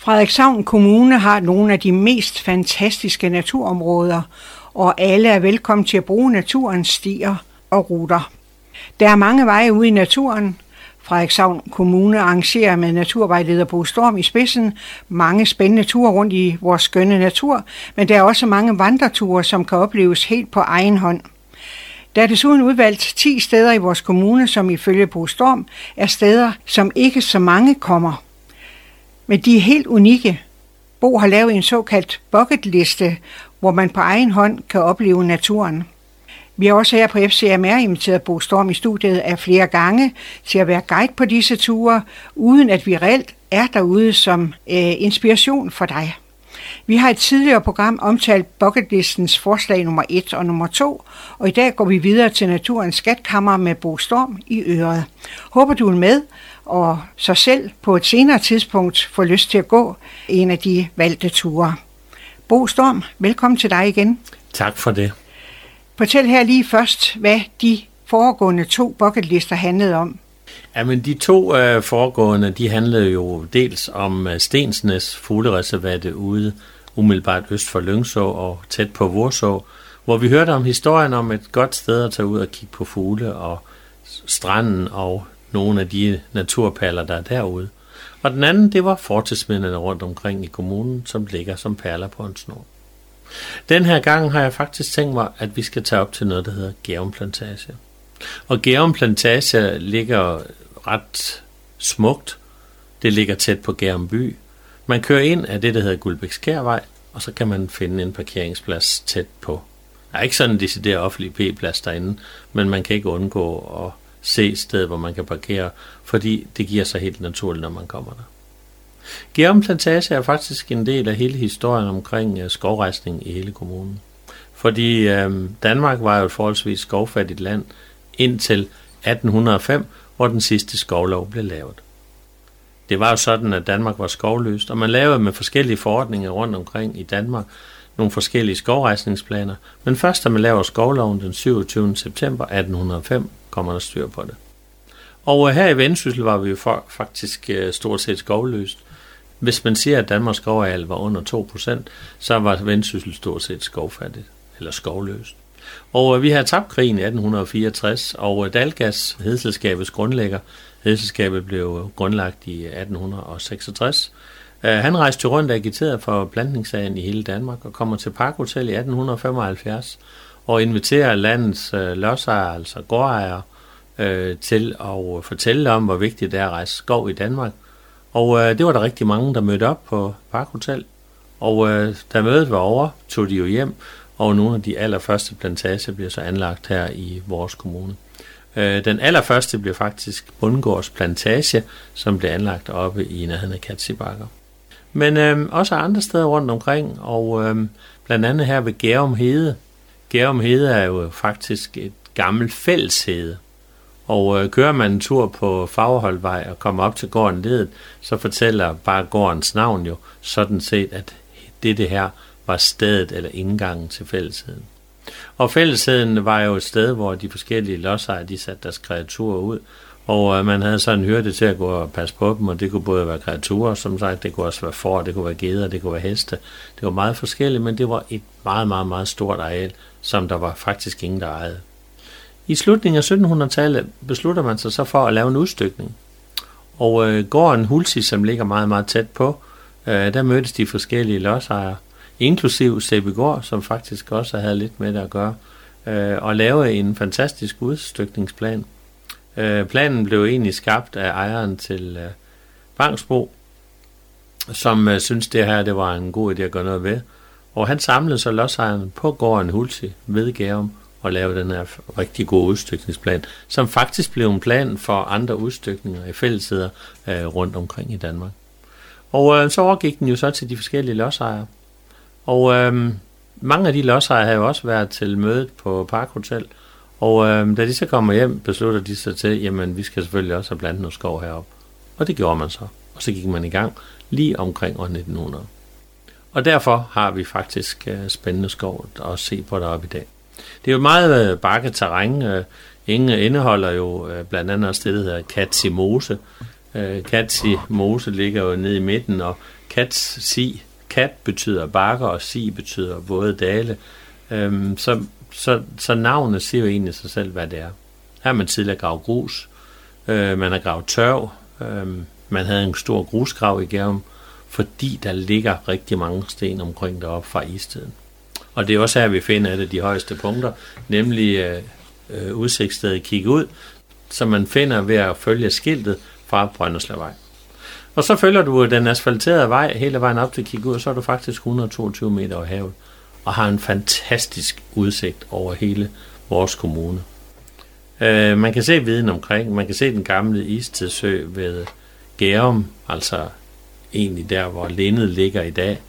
Frederikshavn Kommune har nogle af de mest fantastiske naturområder, og alle er velkommen til at bruge naturens stier og ruter. Der er mange veje ude i naturen. Frederikshavn Kommune arrangerer med naturvejleder Bo Storm i spidsen mange spændende ture rundt i vores skønne natur, men der er også mange vandreture, som kan opleves helt på egen hånd. Der er desuden udvalgt 10 steder i vores kommune, som ifølge Bo Storm er steder, som ikke så mange kommer. Men de er helt unikke. Bo har lavet en såkaldt bucketliste, hvor man på egen hånd kan opleve naturen. Vi har også her på FCMR inviteret Bo Storm i studiet af flere gange til at være guide på disse ture, uden at vi reelt er derude som øh, inspiration for dig. Vi har et tidligere program omtalt bucketlistens forslag nummer 1 og nummer 2, og i dag går vi videre til Naturens Skatkammer med Bo Storm i øret. Håber du er med, og så selv på et senere tidspunkt får lyst til at gå en af de valgte ture. Bo Storm, velkommen til dig igen. Tak for det. Fortæl her lige først, hvad de foregående to bucketlister handlede om. Jamen, de to øh, foregående, de handlede jo dels om øh, Stensnes fuglereservate ude umiddelbart øst for Lyngså og tæt på Vorså, hvor vi hørte om historien om et godt sted at tage ud og kigge på fugle og stranden og nogle af de naturperler, der er derude. Og den anden, det var fortidsmændene rundt omkring i kommunen, som ligger som perler på en snor. Den her gang har jeg faktisk tænkt mig, at vi skal tage op til noget, der hedder Gerum Plantage. Og Gerum Plantage ligger ret smukt. Det ligger tæt på Gerum by. Man kører ind af det, der hedder Guldbækskærvej, og så kan man finde en parkeringsplads tæt på. Der er ikke sådan en decideret offentlig P-plads derinde, men man kan ikke undgå at se sted, hvor man kan parkere, fordi det giver sig helt naturligt, når man kommer der. Gerum Plantage er faktisk en del af hele historien omkring øh, skovrejsning i hele kommunen. Fordi øh, Danmark var jo et forholdsvis skovfattigt land indtil 1805, hvor den sidste skovlov blev lavet. Det var jo sådan, at Danmark var skovløst, og man lavede med forskellige forordninger rundt omkring i Danmark nogle forskellige skovrejsningsplaner, men først da man laver skovloven den 27. september 1805, kommer der styr på det. Og øh, her i Vendsyssel var vi jo for, faktisk øh, stort set skovløst. Hvis man siger, at Danmarks skovareal var under 2%, så var Vendsyssel stort set skovfattigt, eller skovløst. Og øh, vi har tabt krigen i 1864, og Dalgas, hedselskabets grundlægger, hedselskabet blev grundlagt i 1866, han rejste rundt og agiterede for plantningssagen i hele Danmark, og kommer til Parkhotel i 1875, og inviterer landets øh, lodsejere, altså gårdejere, øh, til at øh, fortælle om, hvor vigtigt det er at rejse skov i Danmark – og øh, det var der rigtig mange, der mødte op på Parkhotel. Og øh, da mødet var over, tog de jo hjem, og nogle af de allerførste plantager bliver så anlagt her i vores kommune. Øh, den allerførste bliver faktisk Bundgårds Plantage, som blev anlagt oppe i nærheden af Katsibakker. Men øh, også andre steder rundt omkring, og øh, blandt andet her ved Gærum Hede. Gærum Hede er jo faktisk et gammelt fælleshede, og øh, kører man en tur på Fagerholdvej og kommer op til gården ledet, så fortæller bare gårdens navn jo sådan set, at det det her var stedet eller indgangen til fællesheden. Og fællesheden var jo et sted, hvor de forskellige lodsejere, de satte deres kreaturer ud, og øh, man havde så en hyrde til at gå og passe på dem, og det kunne både være kreaturer, som sagt, det kunne også være får, det kunne være geder, det kunne være heste. Det var meget forskelligt, men det var et meget, meget, meget stort areal, som der var faktisk ingen, der ejede. I slutningen af 1700-tallet beslutter man sig så for at lave en udstykning. Og øh, gården Hulsi, som ligger meget, meget tæt på, øh, der mødtes de forskellige lodsejere, inklusiv Gård, som faktisk også havde lidt med det at gøre, øh, og lave en fantastisk udstykningsplan. Øh, planen blev egentlig skabt af ejeren til øh, Bangsbo, som øh, synes det her det var en god idé at gøre noget ved. Og han samlede så lodsejeren på gården Hulsi ved Gærum og lave den her rigtig gode udstykningsplan, som faktisk blev en plan for andre udstykninger i fællesheder øh, rundt omkring i Danmark. Og øh, så overgik den jo så til de forskellige lodsejere. Og øh, mange af de lodsejere har jo også været til mødet på Parkhotel, og øh, da de så kommer hjem, beslutter de sig til, jamen vi skal selvfølgelig også have blandt noget skov herop. Og det gjorde man så. Og så gik man i gang lige omkring år 1900. Og derfor har vi faktisk øh, spændende skov at se på deroppe i dag. Det er jo meget øh, bakket terræn. Øh, Inge indeholder jo øh, blandt andet også det, der hedder Katsimose, Øh, Katsimose ligger jo nede i midten, og Katsi, kat betyder bakker, og si betyder våde dale. Øhm, så, så, så navnet siger jo egentlig sig selv, hvad det er. Her har man tidligere gravet grus, øh, man har gravet tørv, øh, man havde en stor grusgrav i Gærum, fordi der ligger rigtig mange sten omkring deroppe fra istiden. Og det er også her, vi finder et af de højeste punkter, nemlig øh, øh, udsigtsstedet Kig ud, som man finder ved at følge skiltet fra Brønderslavvej. Og så følger du den asfalterede vej hele vejen op til Kig ud, og så er du faktisk 122 meter over havet, og har en fantastisk udsigt over hele vores kommune. Øh, man kan se viden omkring, man kan se den gamle istidsø ved Gærum, altså egentlig der, hvor Lindet ligger i dag.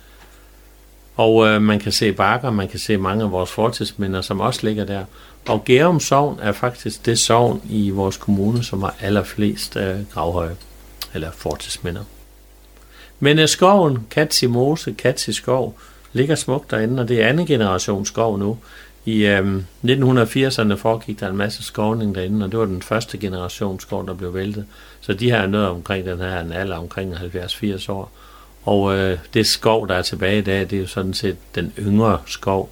Og øh, man kan se bakker, man kan se mange af vores fortidsminder, som også ligger der. Og Gærum Sogn er faktisk det sogn i vores kommune, som har allerflest øh, gravhøje, eller fortidsminder. Men øh, skoven, Katsi Mose, Katsi Skov, ligger smukt derinde, og det er anden generation skov nu. I øh, 1980'erne foregik der en masse skovning derinde, og det var den første generation skov, der blev væltet. Så de her er noget omkring den her en alder omkring 70-80 år. Og øh, det skov, der er tilbage i dag, det er jo sådan set den yngre skov.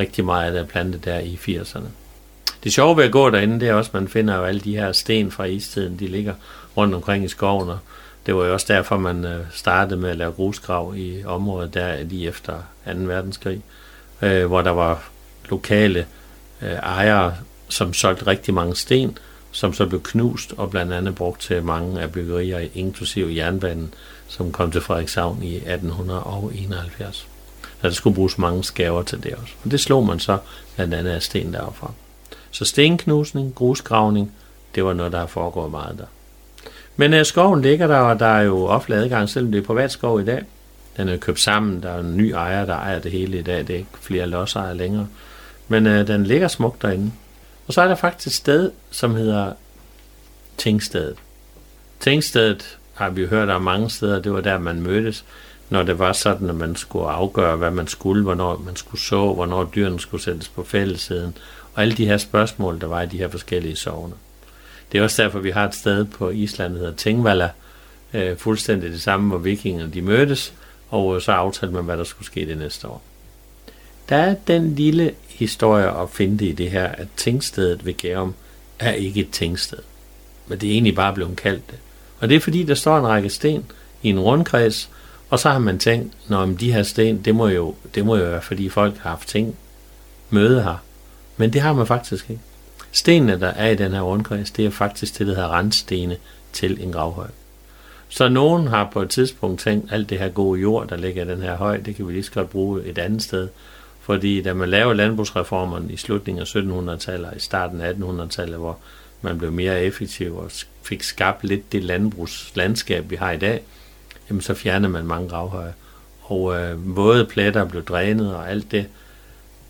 Rigtig meget der er plantet der i 80'erne. Det sjove ved at gå derinde, det er også, at man finder jo alle de her sten fra istiden, de ligger rundt omkring i skoven. Og det var jo også derfor, man øh, startede med at lave grusgrav i området der lige efter 2. verdenskrig, øh, hvor der var lokale øh, ejere, som solgte rigtig mange sten, som så blev knust og blandt andet brugt til mange af byggerier, inklusive jernbanen, som kom til Frederikshavn i 1871. Så der skulle bruges mange skaver til det også. Og det slog man så blandt andet af sten derfra. Så stenknusning, grusgravning, det var noget, der har foregået meget der. Men øh, skoven ligger der, og der er jo offentlig adgang, selvom det er privat skov i dag. Den er købt sammen, der er en ny ejer, der ejer det hele i dag. Det er ikke flere lodsejere længere. Men øh, den ligger smukt derinde. Og så er der faktisk et sted, som hedder Tingstedet. Tingstedet har vi jo hørt om mange steder, det var der, man mødtes, når det var sådan, at man skulle afgøre, hvad man skulle, hvornår man skulle så, hvornår dyrene skulle sættes på fællesiden, og alle de her spørgsmål, der var i de her forskellige sovne. Det er også derfor, vi har et sted på Island, der hedder Tingvalla, øh, fuldstændig det samme, hvor vikingerne de mødtes, og så aftalte man, hvad der skulle ske det næste år. Der er den lille historie at finde i det her, at tingstedet ved Gærum er ikke et tingsted. Men det er egentlig bare blevet kaldt det. Og det er fordi, der står en række sten i en rundkreds, og så har man tænkt, når de her sten, det må, jo, det må jo være, fordi folk har haft ting, møde her. Men det har man faktisk ikke. Stenene, der er i den her rundkreds, det er faktisk det, der hedder randstene til en gravhøj. Så nogen har på et tidspunkt tænkt, alt det her gode jord, der ligger i den her høj, det kan vi lige så godt bruge et andet sted. Fordi da man lavede landbrugsreformerne i slutningen af 1700-tallet og i starten af 1800-tallet, hvor man blev mere effektiv og fik skabt lidt det landbrugslandskab, vi har i dag, jamen så fjernede man mange gravhøje. Og øh, våde pletter blev drænet, og alt det,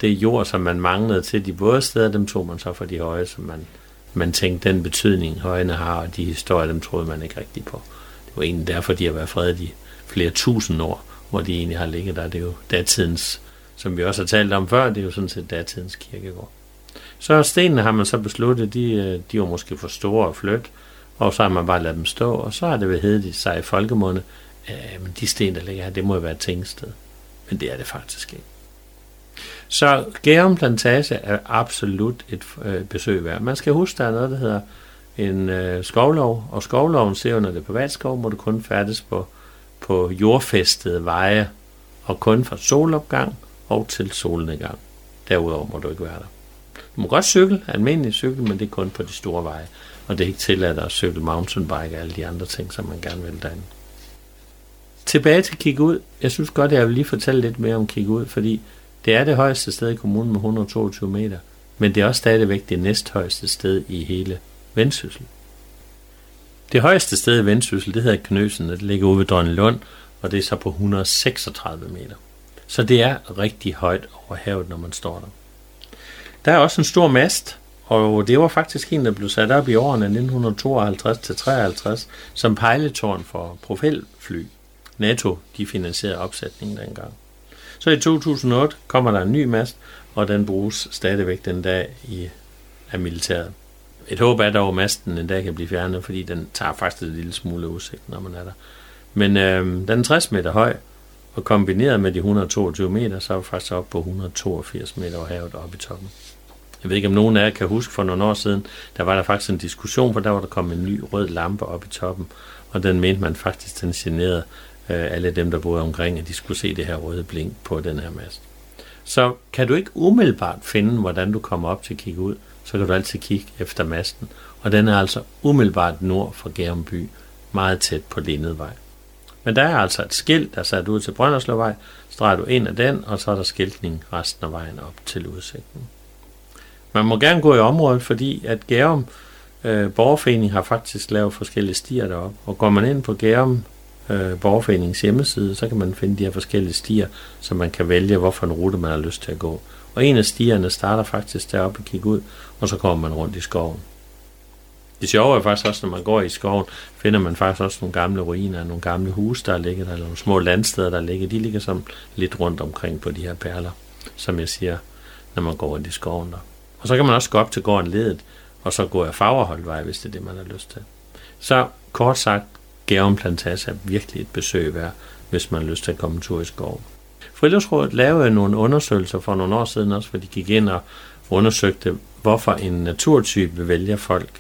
det jord, som man manglede til de våde steder, dem tog man så for de høje, som man, man tænkte, den betydning højene har, og de historier, dem troede man ikke rigtigt på. Det var egentlig derfor, de har været fredet i flere tusind år, hvor de egentlig har ligget der. Det er jo datidens, som vi også har talt om før, det er jo sådan set datidens kirkegård. Så stenene har man så besluttet, de, øh, de var måske for store at flytte, og så har man bare ladet dem stå, og så har det ved heddet sig i folkemunde, øh, men de sten, der ligger her, det må jo være et tingsted. Men det er det faktisk ikke. Så Gærum Plantage er absolut et øh, besøg værd. Man skal huske, der er noget, der hedder en øh, skovlov, og skovloven siger, når det er privatskov, må du kun færdes på, på jordfæstede veje, og kun fra solopgang og til solnedgang. Derudover må du ikke være der. Du må godt cykle, almindelig cykel, men det er kun på de store veje. Og det er ikke tilladt at cykle mountainbike og alle de andre ting, som man gerne vil derinde. Tilbage til kigge ud. Jeg synes godt, at jeg vil lige fortælle lidt mere om kigge ud, fordi det er det højeste sted i kommunen med 122 meter, men det er også stadigvæk det næsthøjeste sted i hele Vendsyssel. Det højeste sted i Vendsyssel, det hedder Knøsen, det ligger ude ved Lund, og det er så på 136 meter. Så det er rigtig højt over havet, når man står der. Der er også en stor mast, og det var faktisk en, der blev sat op i årene 1952-53 som pejletårn for profilfly. NATO de finansierede opsætningen dengang. Så i 2008 kommer der en ny mast, og den bruges stadigvæk den dag i af militæret. et håb er dog, at masten en dag kan blive fjernet, fordi den tager faktisk en lille smule udsigt, når man er der. Men øh, den er 60 meter høj, og kombineret med de 122 meter, så er vi faktisk op på 182 meter over havet oppe i toppen. Jeg ved ikke, om nogen af jer kan huske for nogle år siden, der var der faktisk en diskussion, for der var der kommet en ny rød lampe op i toppen, og den mente man faktisk, den generede Øh, alle dem, der boede omkring, at de skulle se det her røde blink på den her mast. Så kan du ikke umiddelbart finde, hvordan du kommer op til at kigge ud, så kan du altid kigge efter masten. Og den er altså umiddelbart nord for Gærumby, meget tæt på Lindedvej. Men der er altså et skilt, der sat ud til Brønderslevvej, streger du ind af den, og så er der skiltning resten af vejen op til udsigten. Man må gerne gå i området, fordi at Gærum øh, Borgerforening har faktisk lavet forskellige stier deroppe. Og går man ind på Gærum øh, Borgerforeningens hjemmeside, så kan man finde de her forskellige stier, så man kan vælge, hvorfor en rute man har lyst til at gå. Og en af stierne starter faktisk deroppe og kigger ud, og så kommer man rundt i skoven. Det sjove er faktisk også, når man går i skoven, finder man faktisk også nogle gamle ruiner, nogle gamle huse, der ligger der, eller nogle små landsteder, der ligger. De ligger som lidt rundt omkring på de her perler, som jeg siger, når man går rundt i skoven der. Og så kan man også gå op til gården ledet, og så gå af Fagerholdvej, hvis det er det, man har lyst til. Så kort sagt, Gærum Plantage er virkelig et besøg værd, hvis man har lyst til at komme en tur i skoven. Friluftsrådet lavede nogle undersøgelser for nogle år siden også, hvor de gik ind og undersøgte, hvorfor en naturtype vælger folk,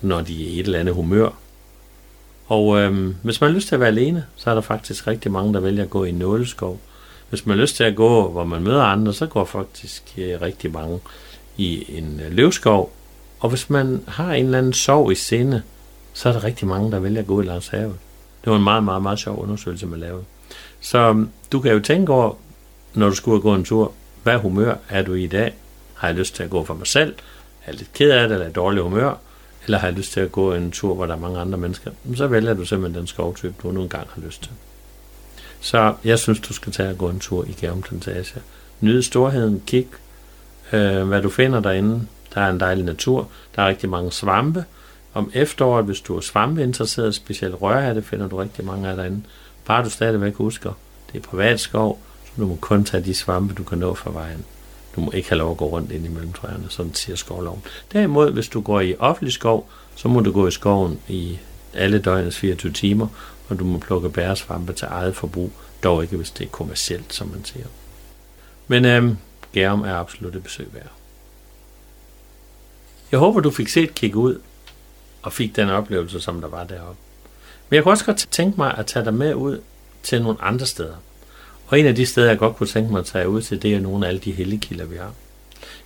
når de er i et eller andet humør. Og øhm, hvis man har lyst til at være alene, så er der faktisk rigtig mange, der vælger at gå i nåleskov. Hvis man har lyst til at gå, hvor man møder andre, så går faktisk øh, rigtig mange i en øh, løvskov. Og hvis man har en eller anden sorg i sinde, så er der rigtig mange, der vælger at gå i langs havet. Det var en meget, meget, meget sjov undersøgelse, man lavede. Så øhm, du kan jo tænke over, når du skulle gå en tur, hvad humør er du i i dag? Har jeg lyst til at gå for mig selv? Er jeg lidt ked af det, eller er dårlig humør? Eller har jeg lyst til at gå en tur, hvor der er mange andre mennesker? Så vælger du simpelthen den skovtype, du nu engang har lyst til. Så jeg synes, du skal tage og gå en tur i Gærum Plantage. Nyd storheden, kig, øh, hvad du finder derinde. Der er en dejlig natur, der er rigtig mange svampe. Om efteråret, hvis du er svampeinteresseret, specielt rørhatte, finder du rigtig mange af derinde. Bare du stadigvæk husker, det er privat skov, så du må kun tage de svampe, du kan nå fra vejen. Du må ikke have lov at gå rundt ind i mellemtræerne, sådan siger skovloven. Derimod, hvis du går i offentlig skov, så må du gå i skoven i alle døgnets 24 timer, og du må plukke bæresvampe til eget forbrug, dog ikke hvis det er kommercielt, som man siger. Men øhm, Gærum er absolut et besøg værd. Jeg håber, du fik set kigge ud og fik den oplevelse, som der var deroppe. Men jeg kunne også godt tænke mig at tage dig med ud til nogle andre steder. Og en af de steder, jeg godt kunne tænke mig at tage ud til, det er nogle af alle de helligkilder, vi har.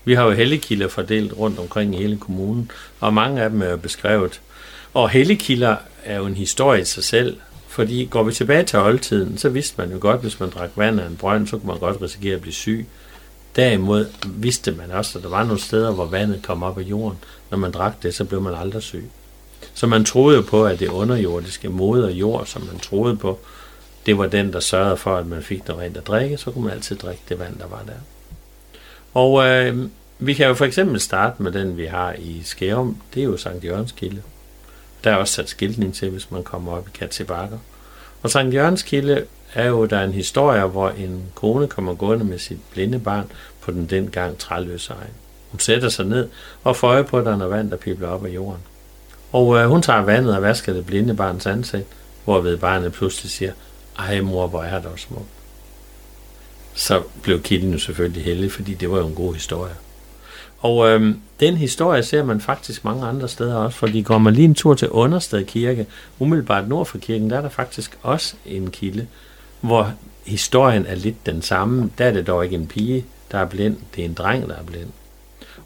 Vi har jo helligkilder fordelt rundt omkring i hele kommunen, og mange af dem er jo beskrevet. Og helligkilder er jo en historie i sig selv, fordi går vi tilbage til oldtiden, så vidste man jo godt, hvis man drak vand af en brønd, så kunne man godt risikere at blive syg. Derimod vidste man også, at der var nogle steder, hvor vandet kom op af jorden. Når man drak det, så blev man aldrig syg. Så man troede jo på, at det underjordiske moder jord, som man troede på, det var den, der sørgede for, at man fik noget rent at drikke, så kunne man altid drikke det vand, der var der. Og øh, vi kan jo for eksempel starte med den, vi har i Skærum. Det er jo Sankt Jørgens Kilde. Der er også sat skiltning til, hvis man kommer op i Katzebakker. Og Sankt Jørgens Kilde er jo der er en historie, hvor en kone kommer gående med sit blinde barn på den dengang træløse egen. Hun sætter sig ned og får øje på, at der er vand, der pibler op af jorden. Og øh, hun tager vandet og vasker det blinde barns ansigt, hvorved barnet pludselig siger, ej mor, hvor er det smuk. Så blev Kitten jo selvfølgelig heldig, fordi det var jo en god historie. Og øh, den historie ser man faktisk mange andre steder også, fordi går man lige en tur til Understed Kirke, umiddelbart nord for kirken, der er der faktisk også en kilde, hvor historien er lidt den samme. Der er det dog ikke en pige, der er blind, det er en dreng, der er blind.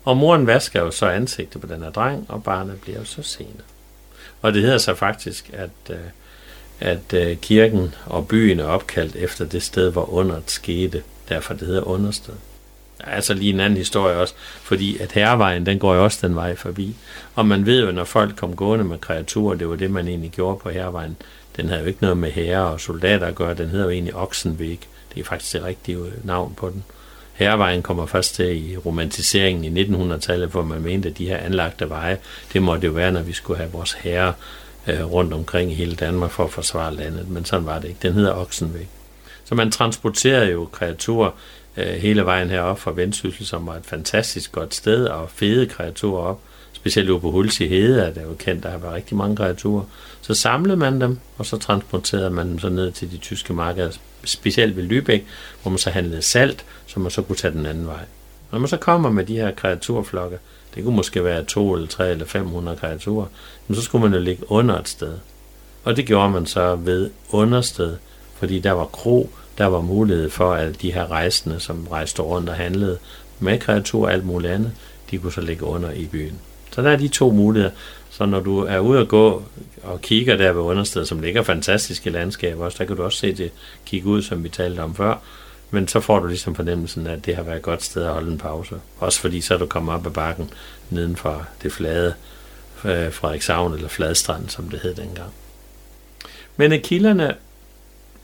Og moren vasker jo så ansigtet på den her dreng, og barnet bliver jo så senet. Og det hedder så faktisk, at, øh, at øh, kirken og byen er opkaldt efter det sted, hvor underet skete. Derfor det hedder understed. Er altså lige en anden historie også, fordi at herrevejen, den går jo også den vej forbi. Og man ved jo, når folk kom gående med kreaturer, det var det, man egentlig gjorde på herrevejen. Den havde jo ikke noget med herrer og soldater at gøre, den hedder jo egentlig Oksenvæg. Det er faktisk det rigtige øh, navn på den. Hervejen kommer først til i romantiseringen i 1900-tallet, hvor man mente, at de her anlagte veje, det måtte jo være, når vi skulle have vores herre øh, rundt omkring i hele Danmark for at forsvare landet. Men sådan var det ikke. Den hedder Oksenvæg. Så man transporterede jo kreaturer øh, hele vejen herop fra Vendsyssel, som var et fantastisk godt sted, og fede kreaturer op, specielt ude på Hulsi Hede, er det jo kendt, der har været rigtig mange kreaturer. Så samlede man dem, og så transporterede man dem så ned til de tyske markeder, specielt ved Lübeck, hvor man så handlede salt, så man så kunne tage den anden vej. Når man så kommer med de her kreaturflokke, det kunne måske være to eller tre eller 500 kreaturer, men så skulle man jo ligge under et sted. Og det gjorde man så ved understed, fordi der var kro, der var mulighed for, at de her rejsende, som rejste rundt og handlede med kreaturer og alt muligt andet, de kunne så ligge under i byen. Så der er de to muligheder. Så når du er ude at gå og kigger der ved understedet, som ligger fantastiske landskaber også, der kan du også se det kigge ud, som vi talte om før. Men så får du ligesom fornemmelsen, at det har været et godt sted at holde en pause. Også fordi så er du kommet op ad bakken neden for det flade øh, Frederikshavn, eller Fladstrand, som det hed dengang. Men kilderne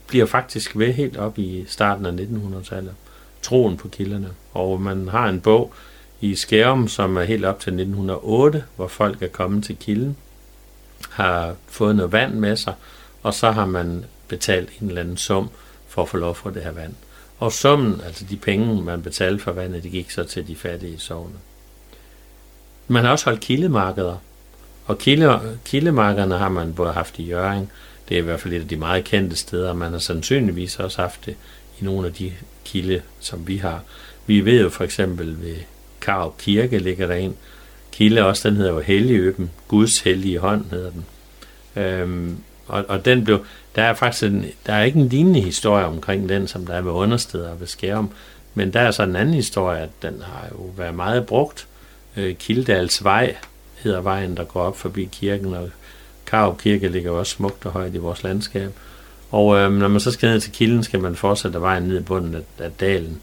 bliver faktisk ved helt op i starten af 1900-tallet. Troen på kilderne. Og man har en bog i Skærum, som er helt op til 1908, hvor folk er kommet til kilden, har fået noget vand med sig, og så har man betalt en eller anden sum for at få lov for det her vand. Og summen, altså de penge, man betalte for vandet, det gik så til de fattige i sovne. Man har også holdt kildemarkeder, og kilde, kildemarkederne har man både haft i Jøring, det er i hvert fald et af de meget kendte steder, man har sandsynligvis også haft det i nogle af de kilde, som vi har. Vi ved jo for eksempel ved Karv Kirke ligger der en kilde også, den hedder jo Helligøben, Guds hellige hånd hedder den. Øhm, og, og den blev, der er faktisk en, der er ikke en lignende historie omkring den, som der er ved understeder ved Skærum, men der er så en anden historie, at den har jo været meget brugt. Øh, Kildalsvej hedder vejen, der går op forbi kirken, og Karup Kirke ligger også smukt og højt i vores landskab. Og øh, når man så skal ned til kilden, skal man fortsætte vejen ned i bunden af, af dalen,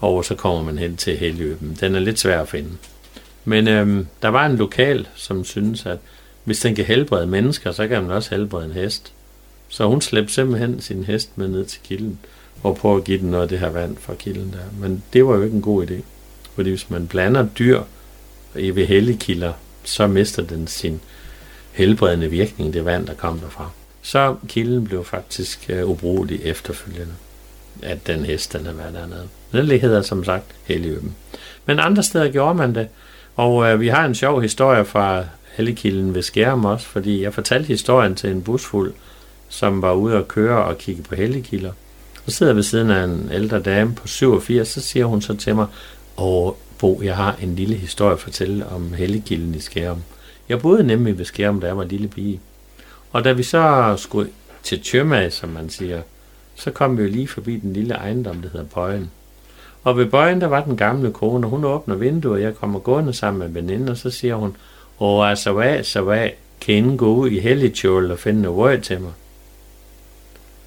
og så kommer man hen til Helligøben. Den er lidt svær at finde. Men øhm, der var en lokal, som synes, at hvis den kan helbrede mennesker, så kan man også helbrede en hest. Så hun slæbte simpelthen sin hest med ned til kilden, og prøvede at give den noget af det her vand fra kilden der. Men det var jo ikke en god idé. Fordi hvis man blander dyr i ved helligkilder, så mister den sin helbredende virkning, det vand, der kom derfra. Så kilden blev faktisk uh, ubrugelig efterfølgende, at den hest, den havde været dernede. Den hedder som sagt Helligøben. Men andre steder gjorde man det, og øh, vi har en sjov historie fra Hellekilden ved Skærum også, fordi jeg fortalte historien til en busfuld, som var ude at køre og kigge på Hellekilder. Så sidder ved siden af en ældre dame på 87, så siger hun så til mig, og Bo, jeg har en lille historie at fortælle om Hellekilden i Skærum. Jeg boede nemlig ved Skærum, da jeg var en lille pige. Og da vi så skulle til Tjømag, som man siger, så kom vi jo lige forbi den lille ejendom, der hedder Bøjen. Og ved Bøjen, der var den gamle kone, og hun åbner vinduet, og jeg kommer gående sammen med veninden, og så siger hun, Åh, altså hvad, så hvad, kan ingen gå ud i helligtjål og finde noget røg til mig?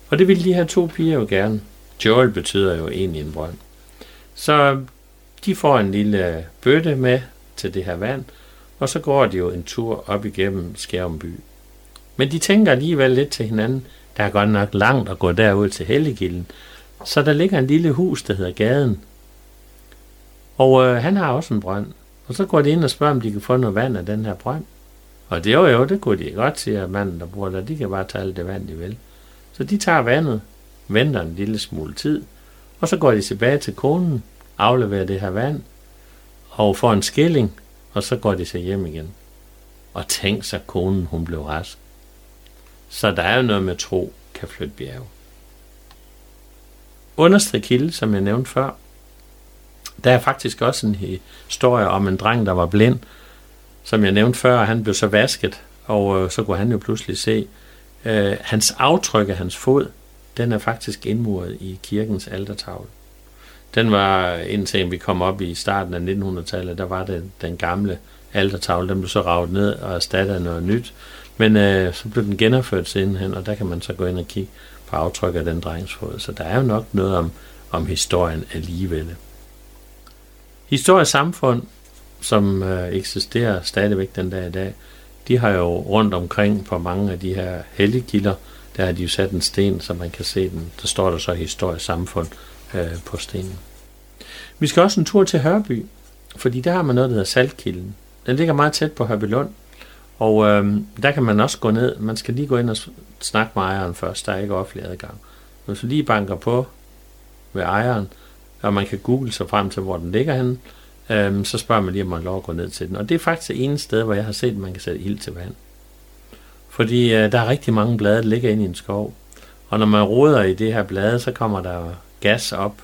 Og det ville de her to piger jo gerne. Joel betyder jo egentlig en brønd. Så de får en lille bøtte med til det her vand, og så går de jo en tur op igennem Skærumby. Men de tænker alligevel lidt til hinanden, der er godt nok langt at gå derud til Helligilden, så der ligger en lille hus, der hedder Gaden. Og øh, han har også en brønd, og så går de ind og spørger, om de kan få noget vand af den her brønd. Og det jo jo, det kunne de godt, siger manden, der bor der, de kan bare tage alt det vand, de vil. Så de tager vandet, venter en lille smule tid, og så går de tilbage til konen, afleverer det her vand, og får en skilling, og så går de så hjem igen. Og tænk så, konen hun blev rask. Så der er jo noget med tro, kan flytte bjerge. Understrid kilde, som jeg nævnte før, der er faktisk også en historie om en dreng, der var blind, som jeg nævnte før, han blev så vasket, og øh, så kunne han jo pludselig se, øh, hans aftryk af hans fod, den er faktisk indmuret i kirkens altertavle. Den var, indtil vi kom op i starten af 1900-tallet, der var det den gamle altertavle, den blev så ravet ned og erstattet af noget nyt. Men øh, så blev den genopført sidenhen, og der kan man så gå ind og kigge på aftryk af den drengsfod. Så der er jo nok noget om, om historien alligevel. Historisk samfund, som øh, eksisterer stadigvæk den dag i dag, de har jo rundt omkring på mange af de her helligkilder, der har de jo sat en sten, så man kan se den. Der står der så historisk samfund øh, på stenen. Vi skal også en tur til Hørby, fordi der har man noget, der hedder Saltkilden. Den ligger meget tæt på Hørbylund, og øh, der kan man også gå ned. Man skal lige gå ind og snakke med ejeren først. Der er ikke offentlig adgang. Hvis du lige banker på ved ejeren, og man kan google sig frem til, hvor den ligger henne, øh, så spørger man lige, om man lov at gå ned til den. Og det er faktisk det ene sted, hvor jeg har set, at man kan sætte ild til vand. Fordi øh, der er rigtig mange blade, der ligger inde i en skov. Og når man roder i det her blade, så kommer der gas op.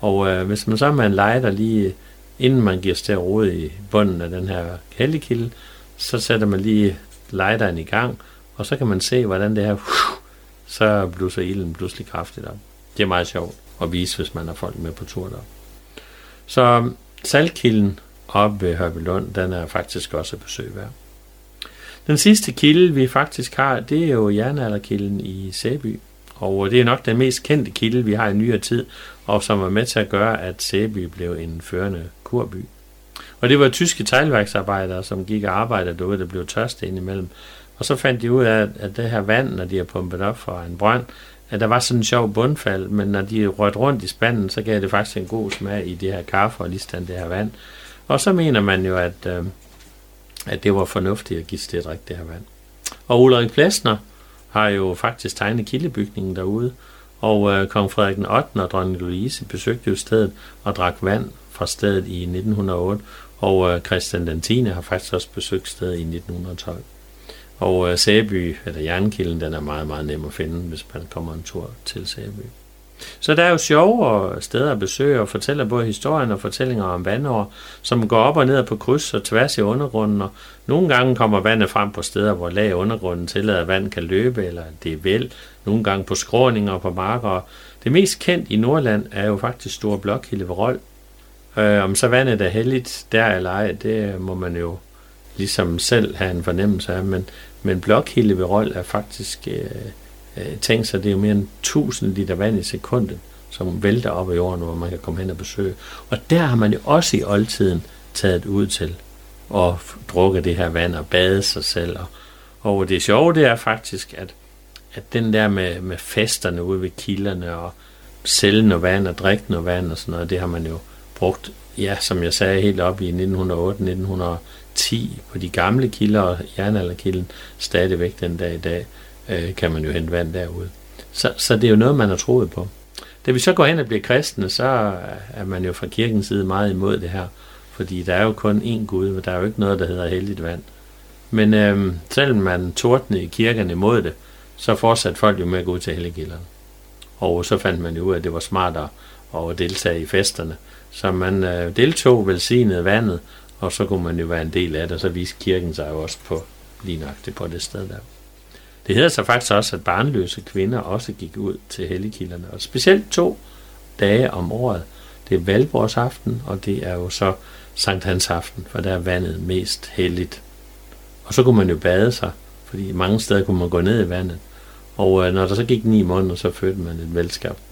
Og øh, hvis man så med en lighter lige inden man giver sig til at rode i bunden af den her kældekilde, så sætter man lige lighteren i gang, og så kan man se, hvordan det her, så blusser ilden pludselig kraftigt op. Det er meget sjovt at vise, hvis man har folk med på tur der. Så um, saltkilden oppe ved Hørbelund, den er faktisk også et besøg værd. Den sidste kilde, vi faktisk har, det er jo jernalderkilden i Sæby. Og uh, det er nok den mest kendte kilde, vi har i nyere tid, og som var med til at gøre, at Sæby blev en førende kurby. Og det var tyske teglværksarbejdere, som gik og arbejdede derude, der blev tørste indimellem. Og så fandt de ud af, at det her vand, når de har pumpet op fra en brønd, at der var sådan en sjov bundfald, men når de rørte rundt i spanden, så gav det faktisk en god smag i det her kaffe og lige det her vand. Og så mener man jo, at, øh, at det var fornuftigt at give til at drikke det her vand. Og Ulrik Plesner har jo faktisk tegnet kildebygningen derude, og øh, kong Frederik den 8. og dronning Louise besøgte jo stedet og drak vand fra stedet i 1908, og øh, Christian den 10. har faktisk også besøgt stedet i 1912. Og øh, Sæby, eller Jernkilden, den er meget, meget nem at finde, hvis man kommer en tur til Sæby. Så der er jo sjove øh, steder at besøge og fortæller både historien og fortællinger om vandår, som går op og ned på kryds og tværs i undergrunden, og nogle gange kommer vandet frem på steder, hvor lag undergrunden tillader, at vand kan løbe, eller det er vel, nogle gange på skråninger og på marker. Det mest kendt i Nordland er jo faktisk Store Blokhilde ved Rold. Øh, om så vandet er heldigt der eller ej, det må man jo ligesom selv have en fornemmelse af, men, men Blokhilde ved Rold er faktisk øh, øh, tænkt sig, det er jo mere end 1000 liter vand i sekundet, som vælter op i jorden, hvor man kan komme hen og besøge. Og der har man jo også i oldtiden taget ud til at drukke det her vand og bade sig selv. Og, og det sjove, det er faktisk, at, at den der med, med festerne ude ved kilderne og sælge noget vand og drikke noget vand og sådan noget, det har man jo brugt, ja, som jeg sagde, helt op i 1908-1910 på de gamle kilder og jernalderkilden stadigvæk den dag i dag øh, kan man jo hente vand derude. Så, så det er jo noget, man har troet på. Da vi så går hen og bliver kristne, så er man jo fra kirkens side meget imod det her, fordi der er jo kun én Gud, men der er jo ikke noget, der hedder helligt vand. Men øh, selvom man tordnede i kirkerne imod det, så fortsatte folk jo med at gå ud til helligilderne. Og så fandt man jo ud af, at det var smartere at deltage i festerne. Så man øh, deltog velsignet vandet, og så kunne man jo være en del af det, og så viste kirken sig jo også på lige nøjagtigt på det sted der. Det hedder så faktisk også, at barnløse kvinder også gik ud til helligkilderne, og specielt to dage om året. Det er valborgsaften, og det er jo så Sankt Hans aften, for der er vandet mest helligt. Og så kunne man jo bade sig, fordi mange steder kunne man gå ned i vandet. Og øh, når der så gik ni måneder, så fødte man et velskabt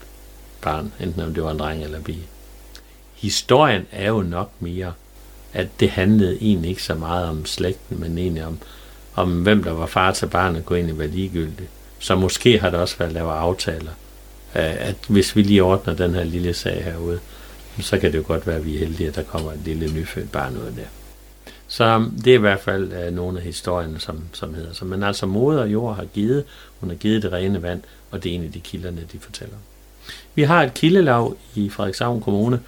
barn, enten om det var en dreng eller en pige. Historien er jo nok mere, at det handlede egentlig ikke så meget om slægten, men egentlig om, om hvem der var far til barnet, kunne egentlig være ligegyldigt. Så måske har der også været lavet aftaler, at hvis vi lige ordner den her lille sag herude, så kan det jo godt være, at vi er heldige, at der kommer et lille nyfødt barn ud af det. Så um, det er i hvert fald øh, nogle af historierne, som, som hedder så. Men altså moder jord har givet, hun har givet det rene vand, og det er en af de kilderne, de fortæller. Vi har et kildelag i Frederikshavn Kommune,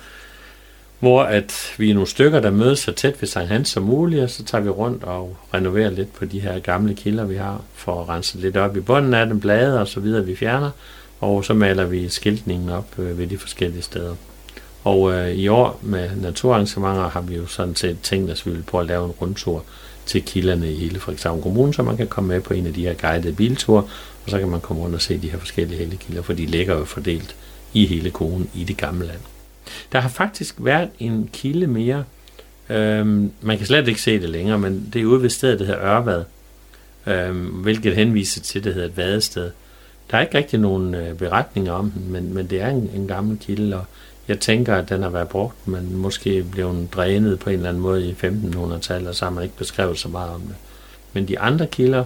hvor at vi er nogle stykker, der mødes så tæt ved Sankt Hans som muligt, og så tager vi rundt og renoverer lidt på de her gamle kilder, vi har, for at rense lidt op i bunden af den, blade og så videre, vi fjerner, og så maler vi skiltningen op øh, ved de forskellige steder. Og øh, i år med naturarrangementer har vi jo sådan set tænkt os, at vi vil prøve at lave en rundtur til kilderne i hele Frederikshavn Kommune, så man kan komme med på en af de her guidede bilture, og så kan man komme rundt og se de her forskellige helligkilder, for de ligger jo fordelt i hele kommunen i det gamle land. Der har faktisk været en kilde mere. Øhm, man kan slet ikke se det længere, men det er ude ved stedet, der hedder Ørvad, øhm, hvilket henviser til, det hedder et vadested. Der er ikke rigtig nogen øh, beretninger om den, men, men det er en, en gammel kilde, og jeg tænker, at den har været brugt, men måske blev den drænet på en eller anden måde i 1500-tallet, og så har man ikke beskrevet så meget om det. Men de andre kilder,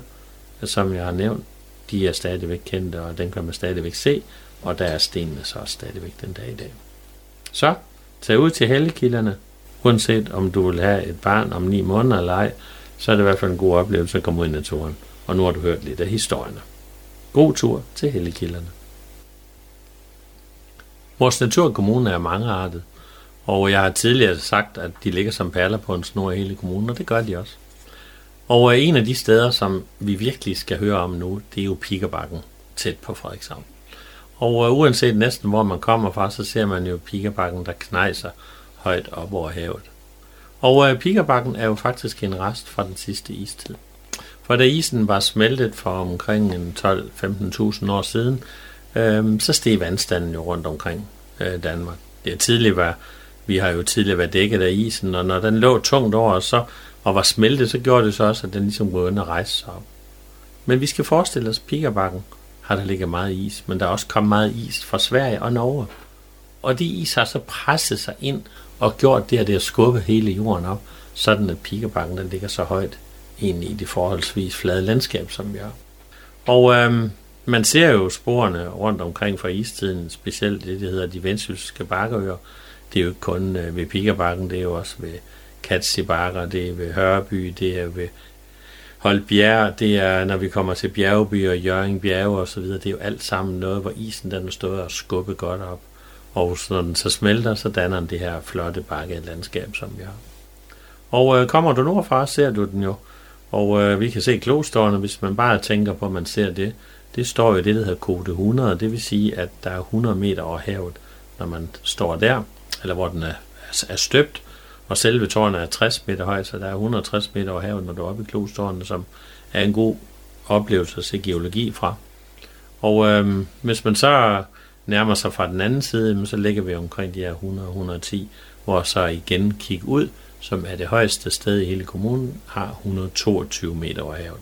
som jeg har nævnt, de er stadigvæk kendte, og den kan man stadigvæk se, og der er stenene så også stadigvæk den dag i dag. Så tag ud til helligkilderne, uanset om du vil have et barn om ni måneder eller ej, så er det i hvert fald en god oplevelse at komme ud i naturen. Og nu har du hørt lidt af historierne. God tur til helligkilderne. Vores naturkommune er mangeartet, Og jeg har tidligere sagt, at de ligger som perler på en snor i hele kommunen, og det gør de også. Og øh, en af de steder, som vi virkelig skal høre om nu, det er jo Pikkerbakken, tæt på Frederikshavn. Og øh, uanset næsten hvor man kommer fra, så ser man jo Pikebakken, der knejser højt op over havet. Og øh, uh, Pikebakken er jo faktisk en rest fra den sidste istid. For da isen var smeltet for omkring 12-15.000 år siden, øh, så steg vandstanden jo rundt omkring øh, Danmark. Det er tidligere var, vi har jo tidligere været dækket af isen, og når den lå tungt over os, så, og var smeltet, så gjorde det så også, at den ligesom kunne at rejse sig op. Men vi skal forestille os, Pikebakken har der ligget meget is, men der er også kommet meget is fra Sverige og Norge. Og de is har så presset sig ind og gjort det, at det har skubbet hele jorden op, sådan at Pikebakken den ligger så højt ind i det forholdsvis flade landskab, som vi har. Og øhm, man ser jo sporene rundt omkring fra istiden, specielt det, der hedder de vendsyske bakkeøer. Det er jo ikke kun øh, ved Pikebakken, det er jo også ved Katsibakker, det er ved Hørby, det er ved Holbjerg, det er, når vi kommer til Bjergeby og Jørgen Bjerge og så videre, det er jo alt sammen noget, hvor isen den stået og skubbet godt op. Og når den så smelter, så danner den det her flotte bakke landskab, som vi har. Og øh, kommer du nordfra, ser du den jo. Og øh, vi kan se klostårene, hvis man bare tænker på, at man ser det. Det står jo det, der hedder kode 100, det vil sige, at der er 100 meter over havet, når man står der, eller hvor den er, er støbt og selve tårnet er 60 meter højt, så der er 160 meter over havet, når du er oppe i klostårnet, som er en god oplevelse at se geologi fra. Og øhm, hvis man så nærmer sig fra den anden side, så ligger vi omkring de her 100-110, hvor så igen kigge ud, som er det højeste sted i hele kommunen, har 122 meter over havet.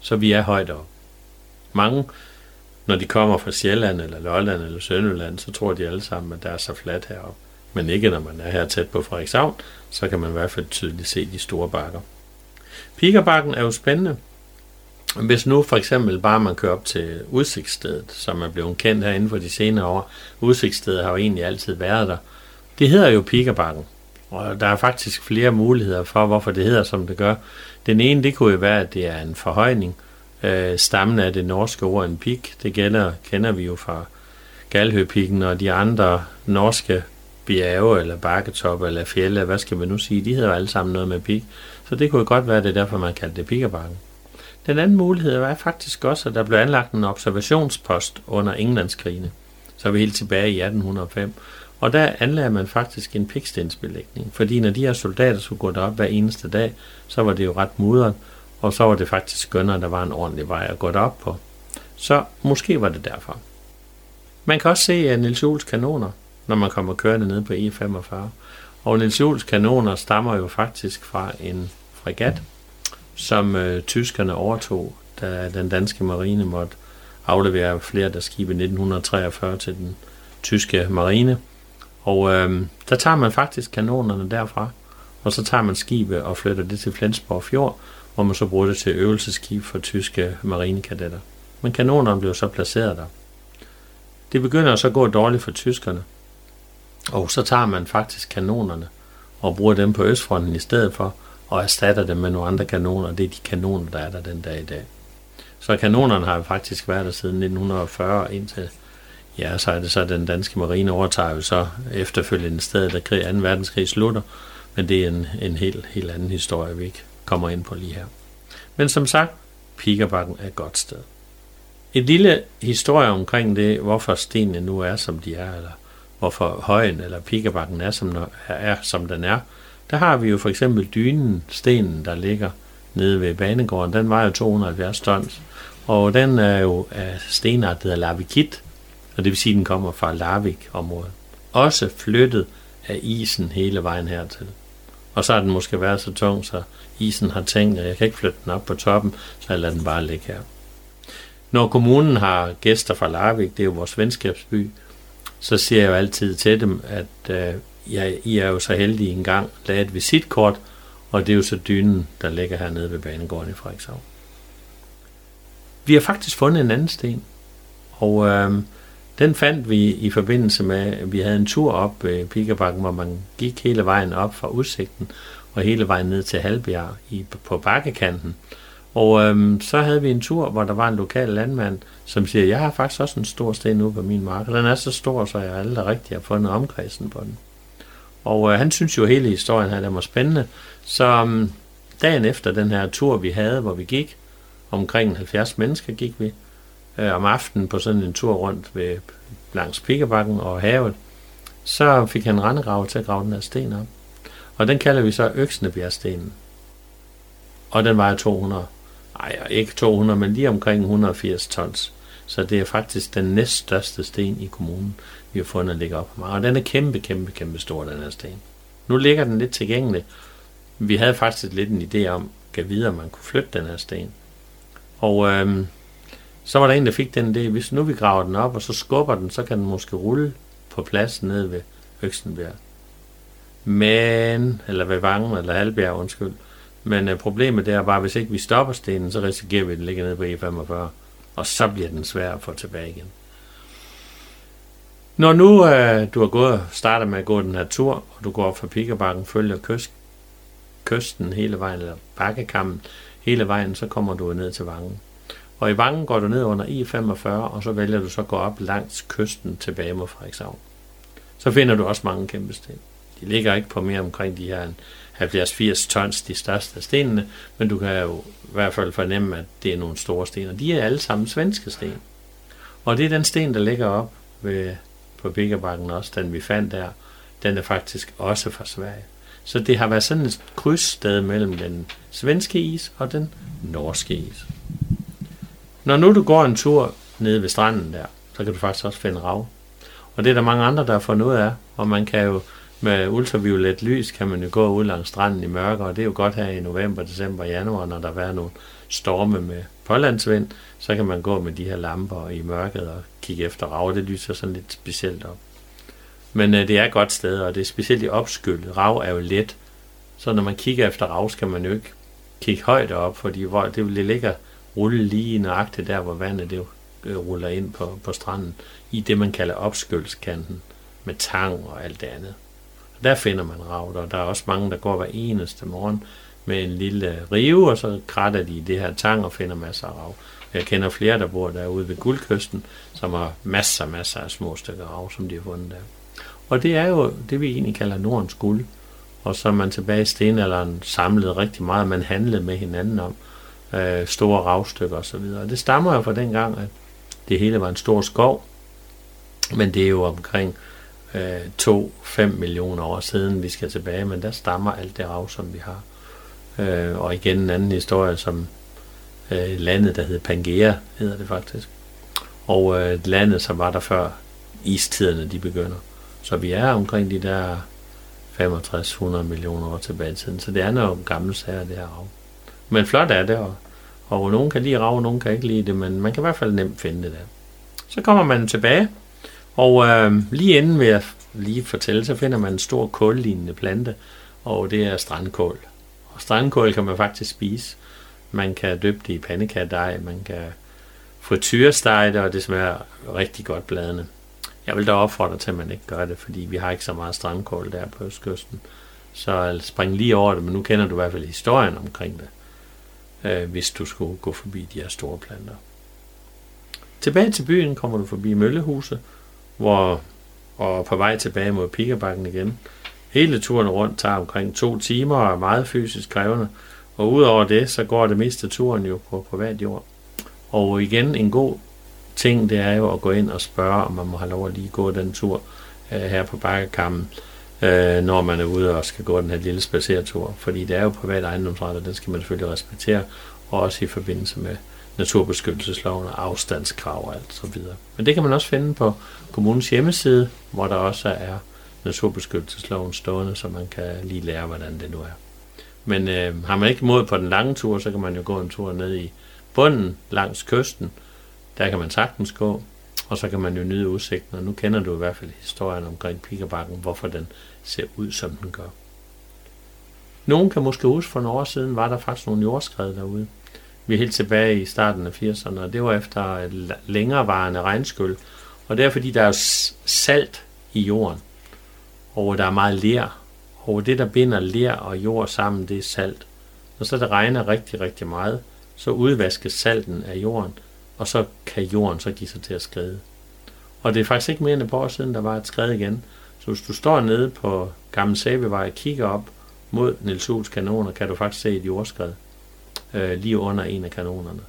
Så vi er højt op. Mange, når de kommer fra Sjælland eller Lolland eller Sønderland, så tror de alle sammen, at der er så fladt heroppe men ikke når man er her tæt på Frederikshavn, så kan man i hvert fald tydeligt se de store bakker. Pikerbakken er jo spændende. Hvis nu for eksempel bare man kører op til udsigtsstedet, som er blevet kendt her inden for de senere år, udsigtsstedet har jo egentlig altid været der. Det hedder jo Pikerbakken. og der er faktisk flere muligheder for, hvorfor det hedder, som det gør. Den ene, det kunne jo være, at det er en forhøjning. Øh, stammen af det norske ord en pik, det gælder, kender vi jo fra Galhøpikken og de andre norske bjerge, eller bakketop, eller fjelle, hvad skal man nu sige, de hedder alle sammen noget med pik. Så det kunne godt være, det er derfor, man kaldte det Pikebakken. Den anden mulighed var faktisk også, at der blev anlagt en observationspost under Englandskrigene. Så er vi helt tilbage i 1805. Og der anlagde man faktisk en pikstensbelægning, fordi når de her soldater skulle gå derop hver eneste dag, så var det jo ret mudret, og så var det faktisk skønnere, at der var en ordentlig vej at gå derop på. Så måske var det derfor. Man kan også se Nils Jules kanoner, når man kommer kørende ned på E45. Og Niels Jules kanoner stammer jo faktisk fra en fregat, som øh, tyskerne overtog, da den danske marine måtte aflevere flere der skibe i 1943 til den tyske marine. Og øh, der tager man faktisk kanonerne derfra, og så tager man skibet og flytter det til Flensborg Fjord, hvor man så bruger det til øvelseskib for tyske marinekadetter. Men kanonerne blev så placeret der. Det begynder så at gå dårligt for tyskerne, og så tager man faktisk kanonerne og bruger dem på Østfronten i stedet for, og erstatter dem med nogle andre kanoner. Det er de kanoner, der er der den dag i dag. Så kanonerne har faktisk været der siden 1940 indtil, ja, så er det så, den danske marine overtager jo så efterfølgende sted, da krig, 2. verdenskrig slutter, men det er en, en helt, helt anden historie, vi ikke kommer ind på lige her. Men som sagt, Pikebakken er et godt sted. Et lille historie omkring det, hvorfor stenene nu er, som de er, eller hvorfor højen eller pikebakken er som, er, som den er. Der har vi jo for eksempel dynen, stenen, der ligger nede ved banegården. Den vejer 270 tons, og den er jo af stenart, der hedder lavikit, og det vil sige, at den kommer fra Larvik-området. Også flyttet af isen hele vejen hertil. Og så har den måske været så tung, så isen har tænkt, at jeg kan ikke flytte den op på toppen, så jeg lader den bare ligge her. Når kommunen har gæster fra Larvik, det er jo vores venskabsby, så siger jeg jo altid til dem, at øh, jeg, I er jo så heldige en gang lagde et visitkort, og det er jo så dynen, der ligger hernede ved banegården i Frederikshavn. Vi har faktisk fundet en anden sten, og øh, den fandt vi i forbindelse med, at vi havde en tur op ved Pikabakken, hvor man gik hele vejen op fra udsigten, og hele vejen ned til Halbjerg i, på bakkekanten. Og øhm, så havde vi en tur, hvor der var en lokal landmand, som siger, jeg har faktisk også en stor sten ude på min mark, og den er så stor, så jeg aldrig rigtig har fundet omkredsen på den. Og øh, han synes jo, at hele historien her den var spændende. Så øhm, dagen efter den her tur, vi havde, hvor vi gik, omkring 70 mennesker gik vi, øh, om aftenen på sådan en tur rundt ved, langs Pikkebakken og havet, så fik han rendegrav til at grave den her sten op. Og den kalder vi så Øksnebjergstenen. Og den vejer 200, nej ikke 200, men lige omkring 180 tons. Så det er faktisk den næststørste sten i kommunen, vi har fundet at ligge op. Og den er kæmpe, kæmpe, kæmpe stor, den her sten. Nu ligger den lidt tilgængelig. Vi havde faktisk lidt en idé om, at videre, man kunne flytte den her sten. Og øhm, så var der en, der fik den idé, hvis nu vi graver den op, og så skubber den, så kan den måske rulle på plads nede ved Øksenbjerg. Men, eller ved Vangen, eller Halbjerg, undskyld. Men øh, problemet der er bare, hvis ikke vi stopper stenen, så risikerer vi, at den ligger nede på E45. Og så bliver den svær at få tilbage igen. Når nu øh, du har gået, starter med at gå den her tur, og du går op fra Pikkerbakken, følger kyst, kysten hele vejen, eller bakkekammen hele vejen, så kommer du ned til Vangen. Og i Vangen går du ned under E45, og så vælger du så at gå op langs kysten tilbage mod Frederikshavn. Så finder du også mange kæmpe sten. De ligger ikke på mere omkring de her 70-80 tons, de største af stenene, men du kan jo i hvert fald fornemme, at det er nogle store sten, og de er alle sammen svenske sten. Og det er den sten, der ligger op ved, på Biggerbakken også, den vi fandt der, den er faktisk også fra Sverige. Så det har været sådan et krydssted mellem den svenske is og den norske is. Når nu du går en tur nede ved stranden der, så kan du faktisk også finde rav. Og det er der mange andre, der har fundet ud af, og man kan jo med ultraviolet lys, kan man jo gå ud langs stranden i mørke, og det er jo godt her i november, december, januar, når der er nogle storme med pålandsvind, så kan man gå med de her lamper i mørket og kigge efter rav. Det lyser sådan lidt specielt op. Men øh, det er et godt sted, og det er specielt i opskyllet. Rav er jo let, så når man kigger efter rav, skal man jo ikke kigge højt op, fordi hvor det ligger rulle lige nøjagtigt der, hvor vandet det øh, ruller ind på, på stranden, i det man kalder opskyldskanten, med tang og alt det andet. Der finder man rav, og der er også mange, der går hver eneste morgen med en lille rive, og så kratter de i det her tang og finder masser af rav. Jeg kender flere, der bor derude ved Guldkysten, som har masser, masser af små stykker rav, som de har fundet der. Og det er jo det, vi egentlig kalder Nordens guld. Og så er man tilbage i stenalderen samlet rigtig meget, man handlede med hinanden om øh, store ravstykker osv. Og det stammer jo fra den gang, at det hele var en stor skov, men det er jo omkring øh, 2-5 millioner år siden, vi skal tilbage, men der stammer alt det rav, som vi har. Øh, og igen en anden historie, som øh, landet, der hed Pangea, hedder det faktisk. Og øh, landet, som var der før istiderne, de begynder. Så vi er omkring de der 65-100 millioner år tilbage i tiden. Så det er noget gammelt sager, det her rav. Men flot er det, og, og nogen kan lide rav, nogen kan ikke lide det, men man kan i hvert fald nemt finde det der. Så kommer man tilbage, og øh, lige inden vil jeg lige fortælle, så finder man en stor kållignende plante, og det er strandkål. Og strandkål kan man faktisk spise. Man kan døbe det i pandekagedej, man kan frityrestege det, og det smager rigtig godt bladene. Jeg vil da opfordre til, at man ikke gør det, fordi vi har ikke så meget strandkål der på Østkysten. Så spring lige over det, men nu kender du i hvert fald historien omkring det, øh, hvis du skulle gå forbi de her store planter. Tilbage til byen kommer du forbi Møllehuset, hvor, og på vej tilbage mod Pikkerbakken igen. Hele turen rundt tager omkring to timer og er meget fysisk krævende, og udover det, så går det meste af turen jo på privat jord. Og igen en god ting, det er jo at gå ind og spørge, om man må have lov at lige gå den tur øh, her på bakkekammen, øh, når man er ude og skal gå den her lille spacertur. Fordi det er jo privat ejendomsret, og den skal man selvfølgelig respektere, og også i forbindelse med naturbeskyttelsesloven og afstandskrav og alt så videre. Men det kan man også finde på kommunens hjemmeside, hvor der også er naturbeskyttelsesloven stående, så man kan lige lære, hvordan det nu er. Men øh, har man ikke mod på den lange tur, så kan man jo gå en tur ned i bunden langs kysten, der kan man sagtens gå, og så kan man jo nyde udsigten, og nu kender du i hvert fald historien omkring Pikabakken, hvorfor den ser ud, som den gør. Nogen kan måske huske, for nogle år siden var der faktisk nogle jordskred derude. Vi er helt tilbage i starten af 80'erne, og det var efter et længerevarende regnskyld. Og det er fordi, der er salt i jorden, og der er meget ler. Og det, der binder ler og jord sammen, det er salt. Når så det regner rigtig, rigtig meget, så udvaskes salten af jorden, og så kan jorden så give sig til at skride. Og det er faktisk ikke mere end et par år siden, der var et skred igen. Så hvis du står nede på Gamle Sæbevej og kigger op mod Niels kanoner, kan du faktisk se et jordskred øh, lige under en af kanonerne.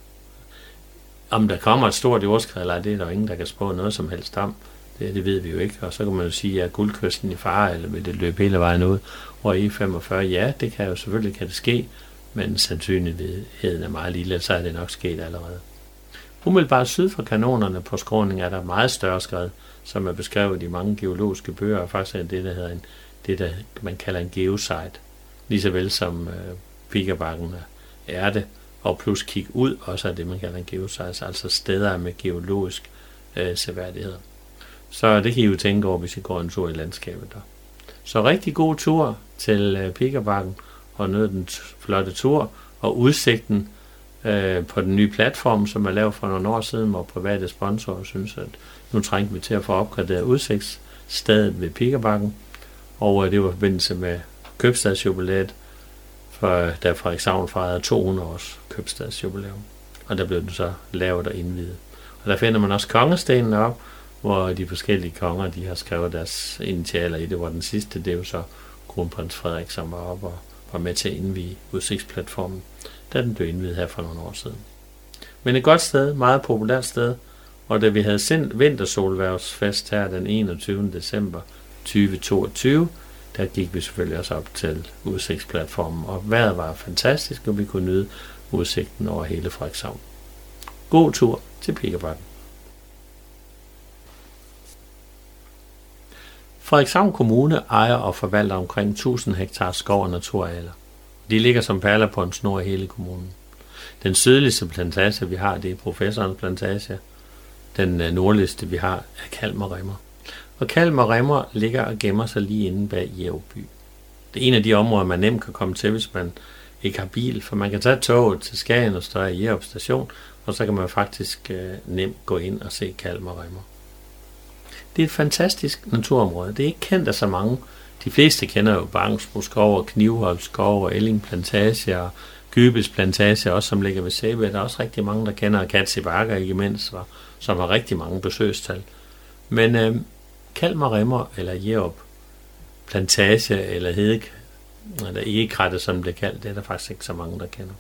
Om der kommer et stort jordskred, eller det er der ingen, der kan spå noget som helst om. Det, det ved vi jo ikke. Og så kan man jo sige, at guldkysten i fare, eller vil det løbe hele vejen ud over E45? Ja, det kan jo selvfølgelig kan det ske, men sandsynligheden er meget lille, så er det nok sket allerede. Umiddelbart syd for kanonerne på skråningen er der meget større skred, som er beskrevet i mange geologiske bøger, og faktisk er det, der hedder en, det, der man kalder en geosite. Lige så vel som øh, Pikabakken er det, og plus kig ud også er det, man kalder en geosite, altså steder med geologisk øh, seværdighed. Så det kan I jo tænke over, hvis I går en tur i landskabet der. Så rigtig god tur til øh, Pikabakken, og nød den flotte tur, og udsigten øh, på den nye platform, som er lavet for nogle år siden, hvor private sponsorer synes, at nu trængte vi til at få opgraderet udsigtsstedet ved Pikabakken, og øh, det var i forbindelse med købstadsjubilæet, for da Frederikshavn fejrede 200 års købstadsjubilæum. Og der blev den så lavet og indvidet. Og der finder man også kongestenen op, hvor de forskellige konger, de har skrevet deres initialer i det, hvor den sidste, det er jo så kronprins Frederik, som var op og var med til at indvige udsigtsplatformen, da den blev indvidet her for nogle år siden. Men et godt sted, meget populært sted, og da vi havde sendt vintersolværvsfest her den 21. december 2022, der gik vi selvfølgelig også op til udsigtsplatformen, og vejret var fantastisk, og vi kunne nyde udsigten over hele Frederikshavn. God tur til Pikkebakken. Frederikshavn Kommune ejer og forvalter omkring 1000 hektar skov og naturarealer. De ligger som perler på en snor i hele kommunen. Den sydligste plantage, vi har, det er professorens plantage. Den øh, nordligste, vi har, er Kalmer Remmer. Og Kalmer Remmer ligger og gemmer sig lige inde bag Jævby. Det er en af de områder, man nemt kan komme til, hvis man ikke har bil, for man kan tage toget til Skagen og stå i Jerup station, og så kan man faktisk øh, nemt gå ind og se Kalmar Remmer. Det er et fantastisk naturområde. Det er ikke kendt af så mange. De fleste kender jo Bangsbro skov og Knivholm skov og Elling Plantage og Gybes Plantage, også som ligger ved Sæbe. Der er også rigtig mange, der kender Katsi Bakker, ikke mindst, som har rigtig mange besøgstal. Men øh, Kalmar Remmer eller Jerup Plantage eller Hedek, eller Egekrattet, som det er kaldt, det er der faktisk ikke så mange, der kender.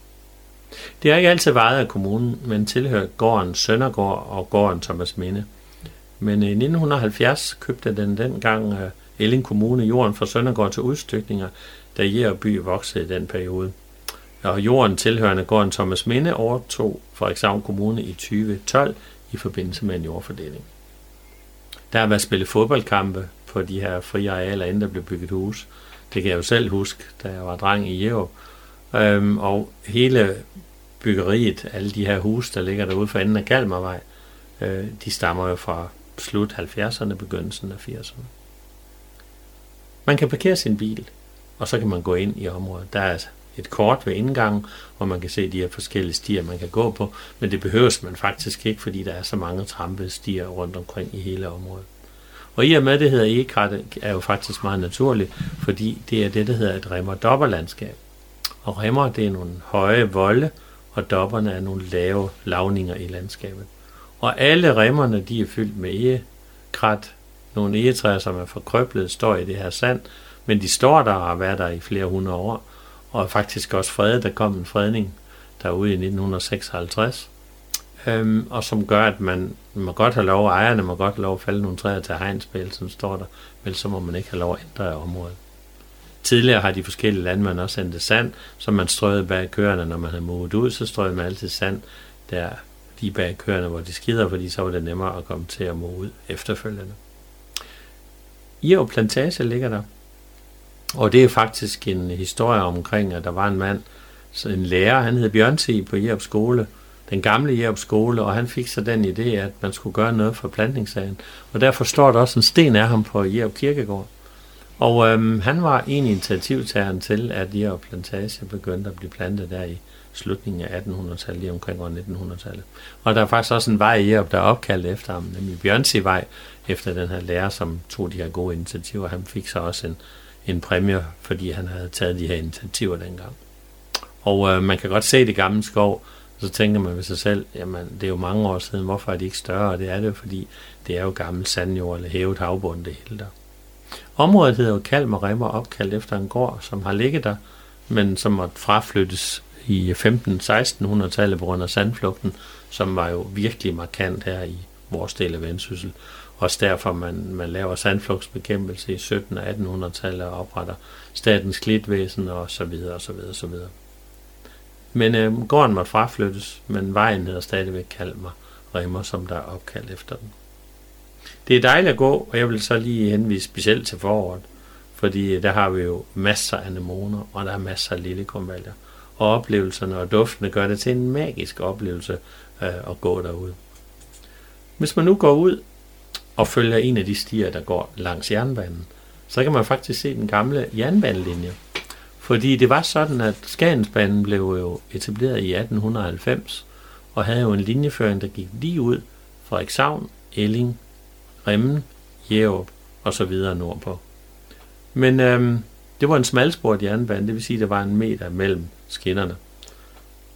Det er ikke altid vejet af kommunen, men tilhører gården Søndergård og gården Thomas Minde. Men i 1970 købte den dengang øh, Elling Kommune jorden fra Søndergård til udstykninger, da Jærby voksede i den periode. Og jorden tilhørende gården Thomas Minde overtog Frederikshavn Kommune i 2012 i forbindelse med en jordfordeling. Der har været spillet fodboldkampe på de her frie arealer, inden der blev bygget hus. Det kan jeg jo selv huske, da jeg var dreng i Jæv. Øhm, og hele byggeriet, alle de her huse, der ligger derude for enden af Kalmarvej, øh, de stammer jo fra slut 70'erne, begyndelsen af 80'erne. Man kan parkere sin bil, og så kan man gå ind i området. Der er et kort ved indgangen, hvor man kan se de her forskellige stier, man kan gå på, men det behøves man faktisk ikke, fordi der er så mange trampede stier rundt omkring i hele området. Og i og med det hedder egekrat, er jo faktisk meget naturligt, fordi det er det, der hedder et remmer-dobberlandskab. Og remmer, det er nogle høje volde, og dobberne er nogle lave lavninger i landskabet. Og alle remmerne, de er fyldt med egekrat. Nogle egetræer, som er forkrøblet, står i det her sand, men de står der og har været der i flere hundrede år, og faktisk også fredet. Der kom en fredning derude i 1956, øhm, og som gør, at man må godt have lov, ejerne må godt have lov at falde nogle træer til hegnspæl, som står der, men så må man ikke have lov at ændre området. Tidligere har de forskellige landmænd også sendt sand, som man strøede bag køerne, når man havde modet ud, så strøede man altid sand der lige bag køerne, hvor de skider, fordi så var det nemmere at komme til at mode ud efterfølgende. Iro Plantage ligger der, og det er faktisk en historie omkring, at der var en mand, en lærer, han hed Bjørnti på Jerup skole, den gamle Jerup skole, og han fik så den idé, at man skulle gøre noget for plantningssagen. Og derfor står der også en sten af ham på Jerup Kirkegård. Og øhm, han var en initiativtageren til, at Jerup Plantage begyndte at blive plantet der i slutningen af 1800-tallet, lige omkring år 1900-tallet. Og der er faktisk også en vej i Jerup, der er opkaldt efter ham, nemlig Bjørnsi-vej, efter den her lærer, som tog de her gode initiativer. Han fik så også en, en præmie, fordi han havde taget de her initiativer dengang. Og øh, man kan godt se det gamle skov, og så tænker man ved sig selv, jamen det er jo mange år siden, hvorfor er det ikke større? Og det er det jo, fordi det er jo gammel sandjord eller hævet havbund, det hele der. Området hedder jo Kalm og Remmer, opkaldt efter en gård, som har ligget der, men som måtte fraflyttes i 15-1600-tallet på grund af sandflugten, som var jo virkelig markant her i vores del af Vendsyssel. Også derfor, man, man laver sandflugtsbekæmpelse i 17- og 1800-tallet og opretter statens klitvæsen og så videre og så videre og så videre. Men øh, gården måtte fraflyttes, men vejen hedder stadigvæk Kalmer Rimmer, som der er opkaldt efter den. Det er dejligt at gå, og jeg vil så lige henvise specielt til foråret, fordi øh, der har vi jo masser af anemoner, og der er masser af lillekomvaljer. Og oplevelserne og duftene gør det til en magisk oplevelse øh, at gå derude. Hvis man nu går ud og følger en af de stier, der går langs jernbanen, så kan man faktisk se den gamle jernbanelinje. Fordi det var sådan, at Skagensbanen blev jo etableret i 1890, og havde jo en linjeføring, der gik lige ud fra Eksavn, Elling, Remmen, Jærup og så videre nordpå. Men øhm, det var en smalsporet jernbane, det vil sige, at der var en meter mellem skinnerne.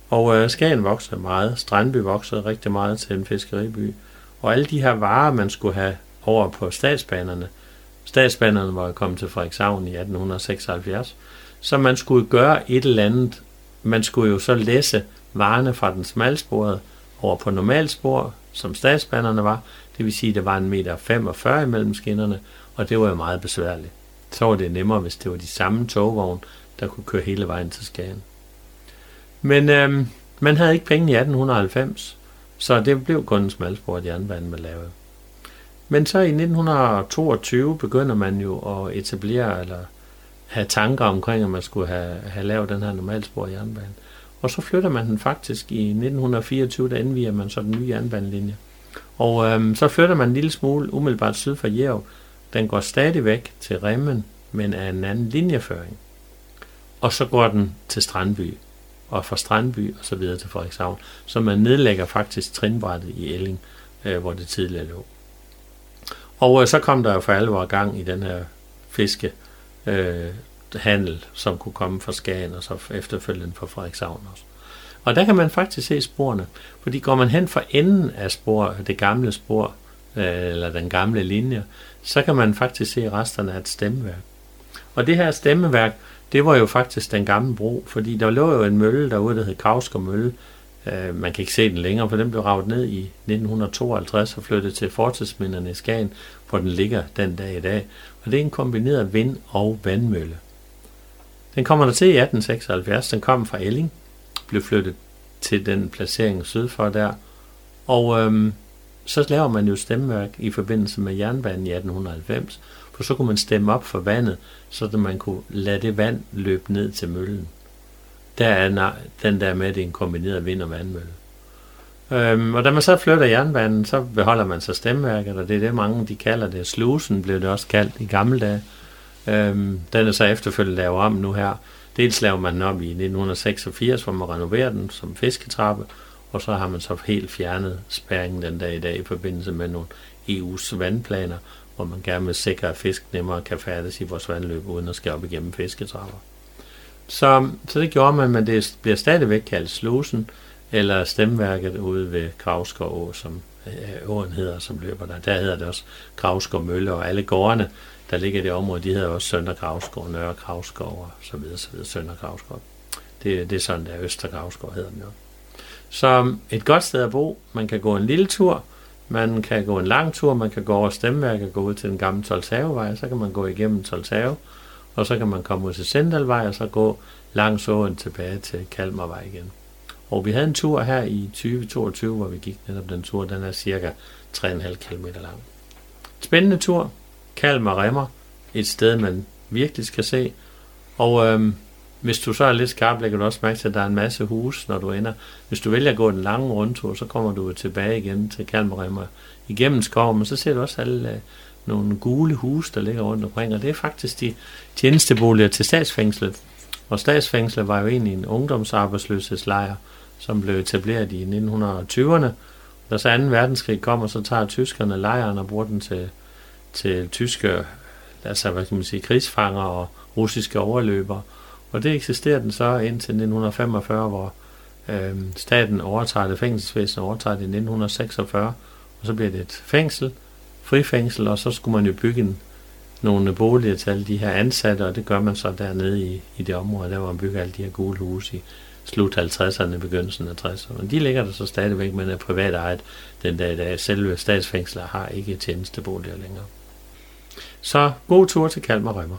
Og øh, Skagen voksede meget, Strandby voksede rigtig meget til en fiskeriby, og alle de her varer, man skulle have over på statsbanerne, statsbanerne var kommet til Frederikshavn i 1876, så man skulle gøre et eller andet, man skulle jo så læse varerne fra den smalsporede over på normalspor, som statsbanerne var, det vil sige, at der var en meter 45 imellem skinnerne, og det var jo meget besværligt. Så var det nemmere, hvis det var de samme togvogne, der kunne køre hele vejen til Skagen. Men øhm, man havde ikke penge i 1890, så det blev kun en smalsporet jernbane, man lavede. Men så i 1922 begynder man jo at etablere eller have tanker omkring, at man skulle have, have lavet den her normalsporet jernbane. Og så flytter man den faktisk i 1924, der indviger man så den nye jernbanelinje. Og øhm, så flytter man en lille smule umiddelbart syd for Jerv. Den går stadig væk til Remmen, men er en anden linjeføring. Og så går den til Strandby, og fra Strandby og så videre til Frederikshavn. Så man nedlægger faktisk trinbrættet i Elling, øh, hvor det tidligere lå. Og øh, så kom der jo for alvor gang i den her fiske øh, handel, som kunne komme fra Skagen og så efterfølgende fra Frederikshavn også. Og der kan man faktisk se sporene, fordi går man hen for enden af spor, det gamle spor, øh, eller den gamle linje, så kan man faktisk se resterne af et stemmeværk. Og det her stemmeværk, det var jo faktisk den gamle bro, fordi der lå jo en mølle derude, der hed Kavsker Mølle. Øh, man kan ikke se den længere, for den blev ravet ned i 1952 og flyttet til fortidsminderne i Skagen, hvor den ligger den dag i dag. Og det er en kombineret vind- og vandmølle. Den kommer der til i 1876. Den kom fra Elling, blev flyttet til den placering syd for der. Og øhm, så laver man jo stemmeværk i forbindelse med jernbanen i 1890, for så kunne man stemme op for vandet, så at man kunne lade det vand løbe ned til møllen. Der er den der med, at det er en kombineret vind- og vandmølle. Øhm, og da man så flytter jernbanen, så beholder man så stemmeværket, og det er det mange de kalder det. Slusen blev det også kaldt i gamle dage. Øhm, den er så efterfølgende lavet om nu her. Dels laver man den op i 1986, hvor man renoverer den som fisketrappe, og så har man så helt fjernet spærringen den dag i dag i forbindelse med nogle EU's vandplaner, hvor man gerne vil sikre, at fisk nemmere kan færdes i vores vandløb, uden at skal op igennem fisketrapper. Så, så det gjorde man, men det bliver stadigvæk kaldt slusen, eller stemværket ude ved Kravskov Å, som øh, åen hedder, som løber der. Der hedder det også Kravskov Mølle, og alle gårdene, der ligger i det område, de hedder også Sønder Kravskov, Nørre Kravskov og så videre, så videre, Sønder Kravskov. Det, det er sådan, der Øster Kravskov hedder den jo. Så et godt sted at bo. Man kan gå en lille tur, man kan gå en lang tur, man kan gå over Stemmeværk og gå ud til den gamle Tolshavevej, så kan man gå igennem Tolshave, og så kan man komme ud til Sendalvej, og så gå langs åen tilbage til Kalmarvej igen. Og vi havde en tur her i 2022, hvor vi gik netop den tur, den er cirka 3,5 km lang. Spændende tur, Kalmar Remmer, et sted man virkelig skal se, og øhm, hvis du så er lidt skarp, lægger du også mærke til, at der er en masse hus, når du ender. Hvis du vælger at gå den lange rundtur, så kommer du tilbage igen til Kalmaremmer igennem skoven, men så ser du også alle øh, nogle gule huse, der ligger rundt omkring, og det er faktisk de tjenesteboliger til statsfængslet. Og statsfængslet var jo egentlig en ungdomsarbejdsløshedslejr, som blev etableret i 1920'erne. Da så 2. verdenskrig kommer, så tager tyskerne lejren og bruger den til, til tyske altså, hvad kan man sige, krigsfanger og russiske overløbere. Og det eksisterer den så indtil 1945, hvor øh, staten overtager det, fængselsvæsenet overtager det i 1946, og så bliver det et fængsel, frifængsel, og så skulle man jo bygge en nogle boliger til alle de her ansatte, og det gør man så dernede i, i det område, der hvor man bygger alle de her gule huse i slut 50'erne, begyndelsen af 60'erne. De ligger der så stadigvæk, men er privat ejet den dag i dag. Selve statsfængsler har ikke tjenesteboliger længere. Så god tur til Kalmar Rømmer.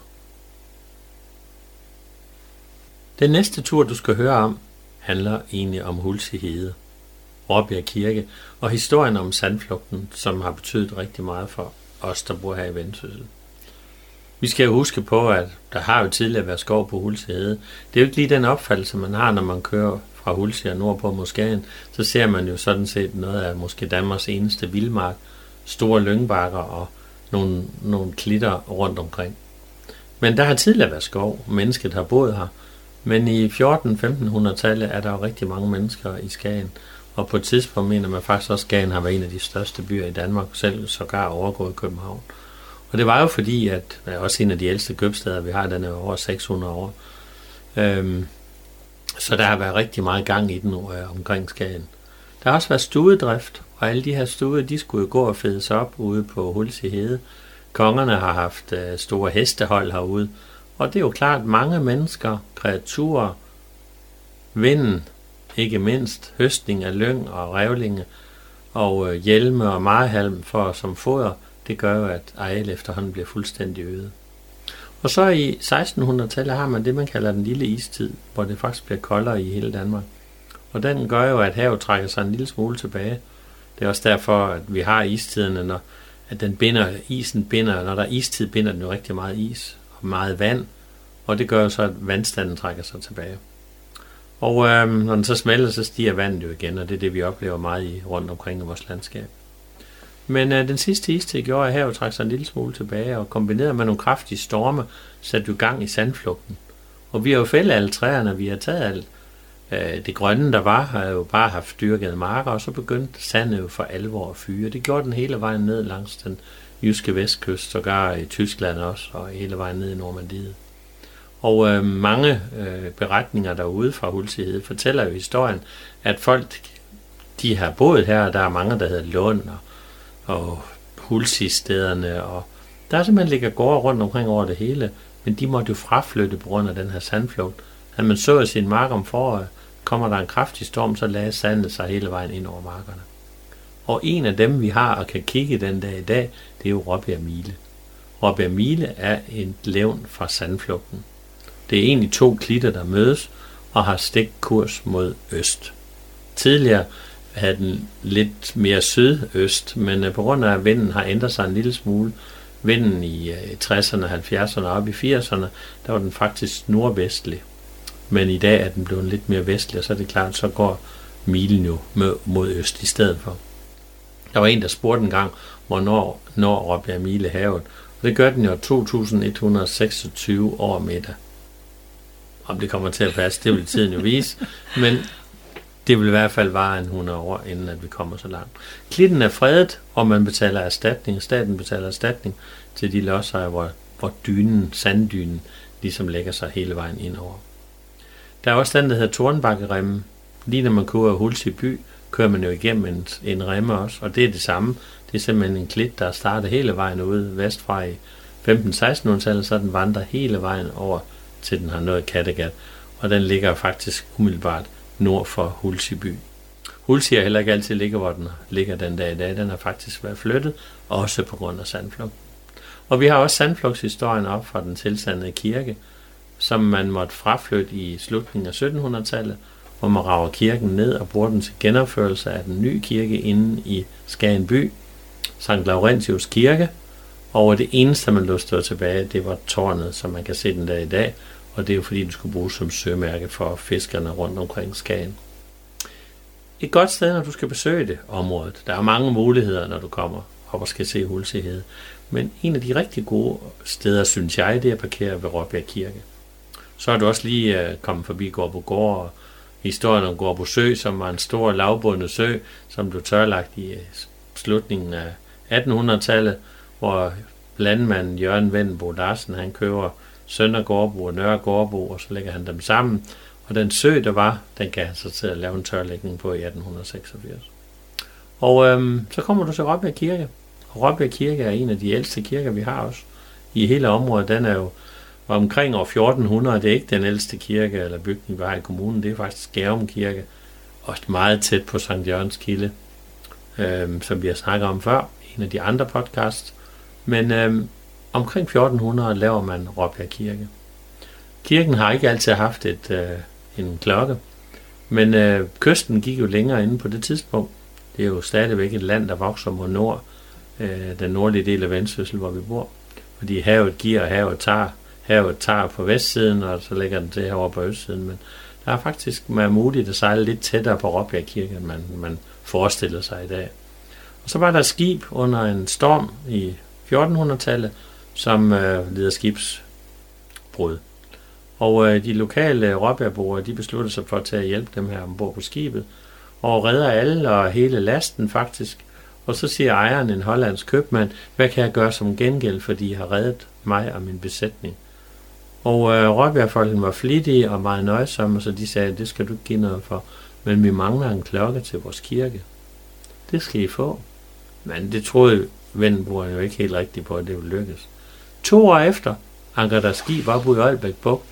Den næste tur, du skal høre om, handler egentlig om Hulse Hede, Råbjerg Kirke og historien om sandflugten, som har betydet rigtig meget for os, der bor her i Vendsyssel. Vi skal jo huske på, at der har jo tidligere været skov på Hulse Hede. Det er jo ikke lige den opfattelse, man har, når man kører fra Hulse og nordpå mod Skagen. Så ser man jo sådan set noget af måske Danmarks eneste vildmark, store lyngbakker og nogle, nogle klitter rundt omkring. Men der har tidligere været skov, mennesket har boet her, men i 14-1500-tallet er der jo rigtig mange mennesker i Skagen, og på et tidspunkt mener man faktisk også, at Skagen har været en af de største byer i Danmark, selv sågar overgået København. Og det var jo fordi, at også en af de ældste købsteder, vi har, den er over 600 år. Øhm, så der har været rigtig meget gang i den øh, omkring Skagen. Der har også været stuedrift, og alle de her stuer, de skulle jo gå og fedes op ude på Hulse Hede. Kongerne har haft øh, store hestehold herude, og det er jo klart, mange mennesker, kreaturer, vinden, ikke mindst, høstning af lyng og revlinge, og øh, hjelme og marhalm for som foder, det gør jo, at areal efterhånden bliver fuldstændig øget. Og så i 1600-tallet har man det, man kalder den lille istid, hvor det faktisk bliver koldere i hele Danmark. Og den gør jo, at havet trækker sig en lille smule tilbage. Det er også derfor, at vi har istiderne, når at den binder, isen binder, når der er istid, binder den jo rigtig meget is meget vand, og det gør så, at vandstanden trækker sig tilbage. Og øh, når den så smelter, så stiger vandet jo igen, og det er det, vi oplever meget i, rundt omkring i vores landskab. Men øh, den sidste istid gjorde, at havet trak sig en lille smule tilbage, og kombineret med nogle kraftige storme, satte jo gang i sandflugten. Og vi har jo fældet alle træerne, vi har taget alt. Øh, det grønne, der var, har jo bare haft dyrket marker, og så begyndte sandet jo for alvor at fyre. Det gjorde den hele vejen ned langs den jyske vestkyst, sågar i Tyskland også, og hele vejen ned i Normandiet. Og øh, mange øh, beretninger derude fra Hulsighed fortæller jo historien, at folk, de har boet her, og der er mange, der hedder Lund og, og Hulsistederne, og der simpelthen ligger gårde rundt omkring over det hele, men de måtte jo fraflytte på grund af den her sandflugt. At man så sin mark om foråret, kommer der en kraftig storm, så lagde sandet sig hele vejen ind over markerne. Og en af dem, vi har og kan kigge den dag i dag, det er jo Råbjerg Mile. Råbjerg Mile er en levn fra sandflugten. Det er egentlig to klitter, der mødes og har stikkurs mod øst. Tidligere havde den lidt mere sydøst, men øh, på grund af at vinden har ændret sig en lille smule, vinden i øh, 60'erne, 70'erne og op i 80'erne, der var den faktisk nordvestlig. Men i dag er den blevet lidt mere vestlig, og så er det klart, så går milen jo mod øst i stedet for. Der var en, der spurgte en gang, hvornår når Robbia Mile havet, og det gør den jo 2126 år middag. Om det kommer til at passe, det vil tiden jo vise. Men det vil i hvert fald vare en 100 år, inden at vi kommer så langt. Klitten er fredet, og man betaler erstatning. Staten betaler erstatning til de lodsejere, hvor, hvor dynen, sanddynen, ligesom lægger sig hele vejen indover. Der er også den, der hedder Tornbakkeremmen. Lige når man kører Hulsi by, kører man jo igennem en, en remme også, og det er det samme. Det er simpelthen en klit, der starter hele vejen ude vestfra i 15-1600-tallet, så den vandrer hele vejen over til den har nået Kattegat, og den ligger faktisk umiddelbart nord for Hulsiby. Hulsi har heller ikke altid ligger, hvor den ligger den dag i dag. Den har faktisk været flyttet, også på grund af sandflugt. Og vi har også sandflugtshistorien op fra den tilsandede kirke, som man måtte fraflytte i slutningen af 1700-tallet, hvor man rager kirken ned og bruger den til genopførelse af den nye kirke inde i Skagen by, St. Laurentius kirke, og det eneste, man lå stå tilbage, det var tårnet, som man kan se den der i dag, og det er jo fordi, den skulle bruges som sømærke for fiskerne rundt omkring Skagen. Et godt sted, når du skal besøge det området. Der er mange muligheder, når du kommer op og skal se hulsighed. Men en af de rigtig gode steder, synes jeg, det er at parkere ved Råbjerg Kirke. Så er du også lige øh, kommet forbi Gårdbo Gård og historien om Gårdbo Sø, som var en stor lavbundet sø, som blev tørlagt i øh, slutningen af 1800-tallet, hvor landmanden Jørgen Vendenbo Larsen, han køber Sønder Gårdbo og Nørre Gårdbo, og så lægger han dem sammen. Og den sø, der var, den kan han så til at lave en tørlægning på i 1886. Og øhm, så kommer du til Råbjerg Kirke. Og Råbjerg Kirke er en af de ældste kirker, vi har også i hele området, den er jo var omkring år 1400. Det er ikke den ældste kirke eller bygning, vi har i kommunen. Det er faktisk Gærum Kirke, og meget tæt på Sankt Jørgens Kilde, øhm, som vi har snakket om før, en af de andre podcasts. Men øh, omkring 1400 laver man Råbjerg Kirke. Kirken har ikke altid haft et, øh, en klokke, men øh, kysten gik jo længere inde på det tidspunkt. Det er jo stadigvæk et land, der vokser mod nord, øh, den nordlige del af Vendsyssel, hvor vi bor. Fordi havet giver, og havet tager. Havet tager på vestsiden, og så lægger den til herovre på østsiden. Men der er faktisk man muligt at sejle lidt tættere på Råbjerg Kirke, end man, man forestiller sig i dag. Så var der skib under en storm i 1400-tallet, som øh, lider skibsbrud. Og øh, de lokale råbærboere, de besluttede sig for at tage hjælp dem her ombord på skibet, og redder alle og hele lasten faktisk. Og så siger ejeren, en hollandsk købmand, hvad kan jeg gøre som gengæld, fordi I har reddet mig og min besætning? Og øh, råbærfolken var flittige og meget nøjsomme, så de sagde, det skal du ikke give noget for, men vi mangler en klokke til vores kirke. Det skal I få. Men det troede Vendenborg jo ikke helt rigtigt på, at det ville lykkes. To år efter anker der skib op ud i Aalbæk på,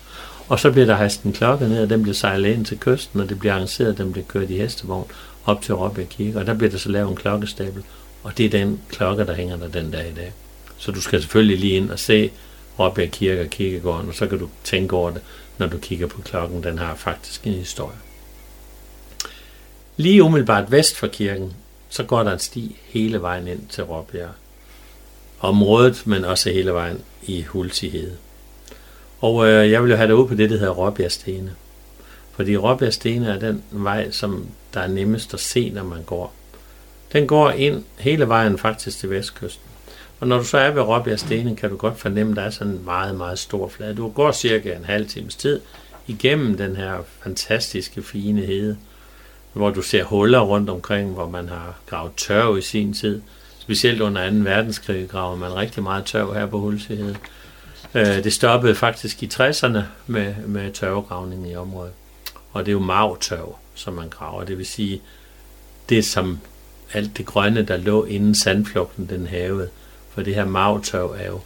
og så bliver der hejst en klokke ned, og den bliver sejlet ind til kysten, og det bliver arrangeret, den bliver kørt i hestevogn op til Råbjerg Kirke, og der bliver der så lavet en klokkestabel, og det er den klokke, der hænger der den dag i dag. Så du skal selvfølgelig lige ind og se Råbjerg Kirke og kirkegården, og så kan du tænke over det, når du kigger på klokken. Den har faktisk en historie. Lige umiddelbart vest for kirken, så går der en sti hele vejen ind til Råbjerg. Området, men også hele vejen i Hulsighed. Og øh, jeg vil jo have det ud på det, der hedder Råbjergstene. Fordi Råbjergstene er den vej, som der er nemmest at se, når man går. Den går ind hele vejen faktisk til vestkysten. Og når du så er ved Råbjergstene, kan du godt fornemme, at der er sådan en meget, meget stor flade. Du går cirka en halv times tid igennem den her fantastiske, fine hede, hvor du ser huller rundt omkring, hvor man har gravet tørv i sin tid. Specielt under 2. verdenskrig graver man rigtig meget tørv her på Hulsehed. Øh, det stoppede faktisk i 60'erne med, med tørvegravning i området. Og det er jo magtørv, som man graver. Det vil sige, det som alt det grønne, der lå inden sandflugten, den havede. For det her magtørv er jo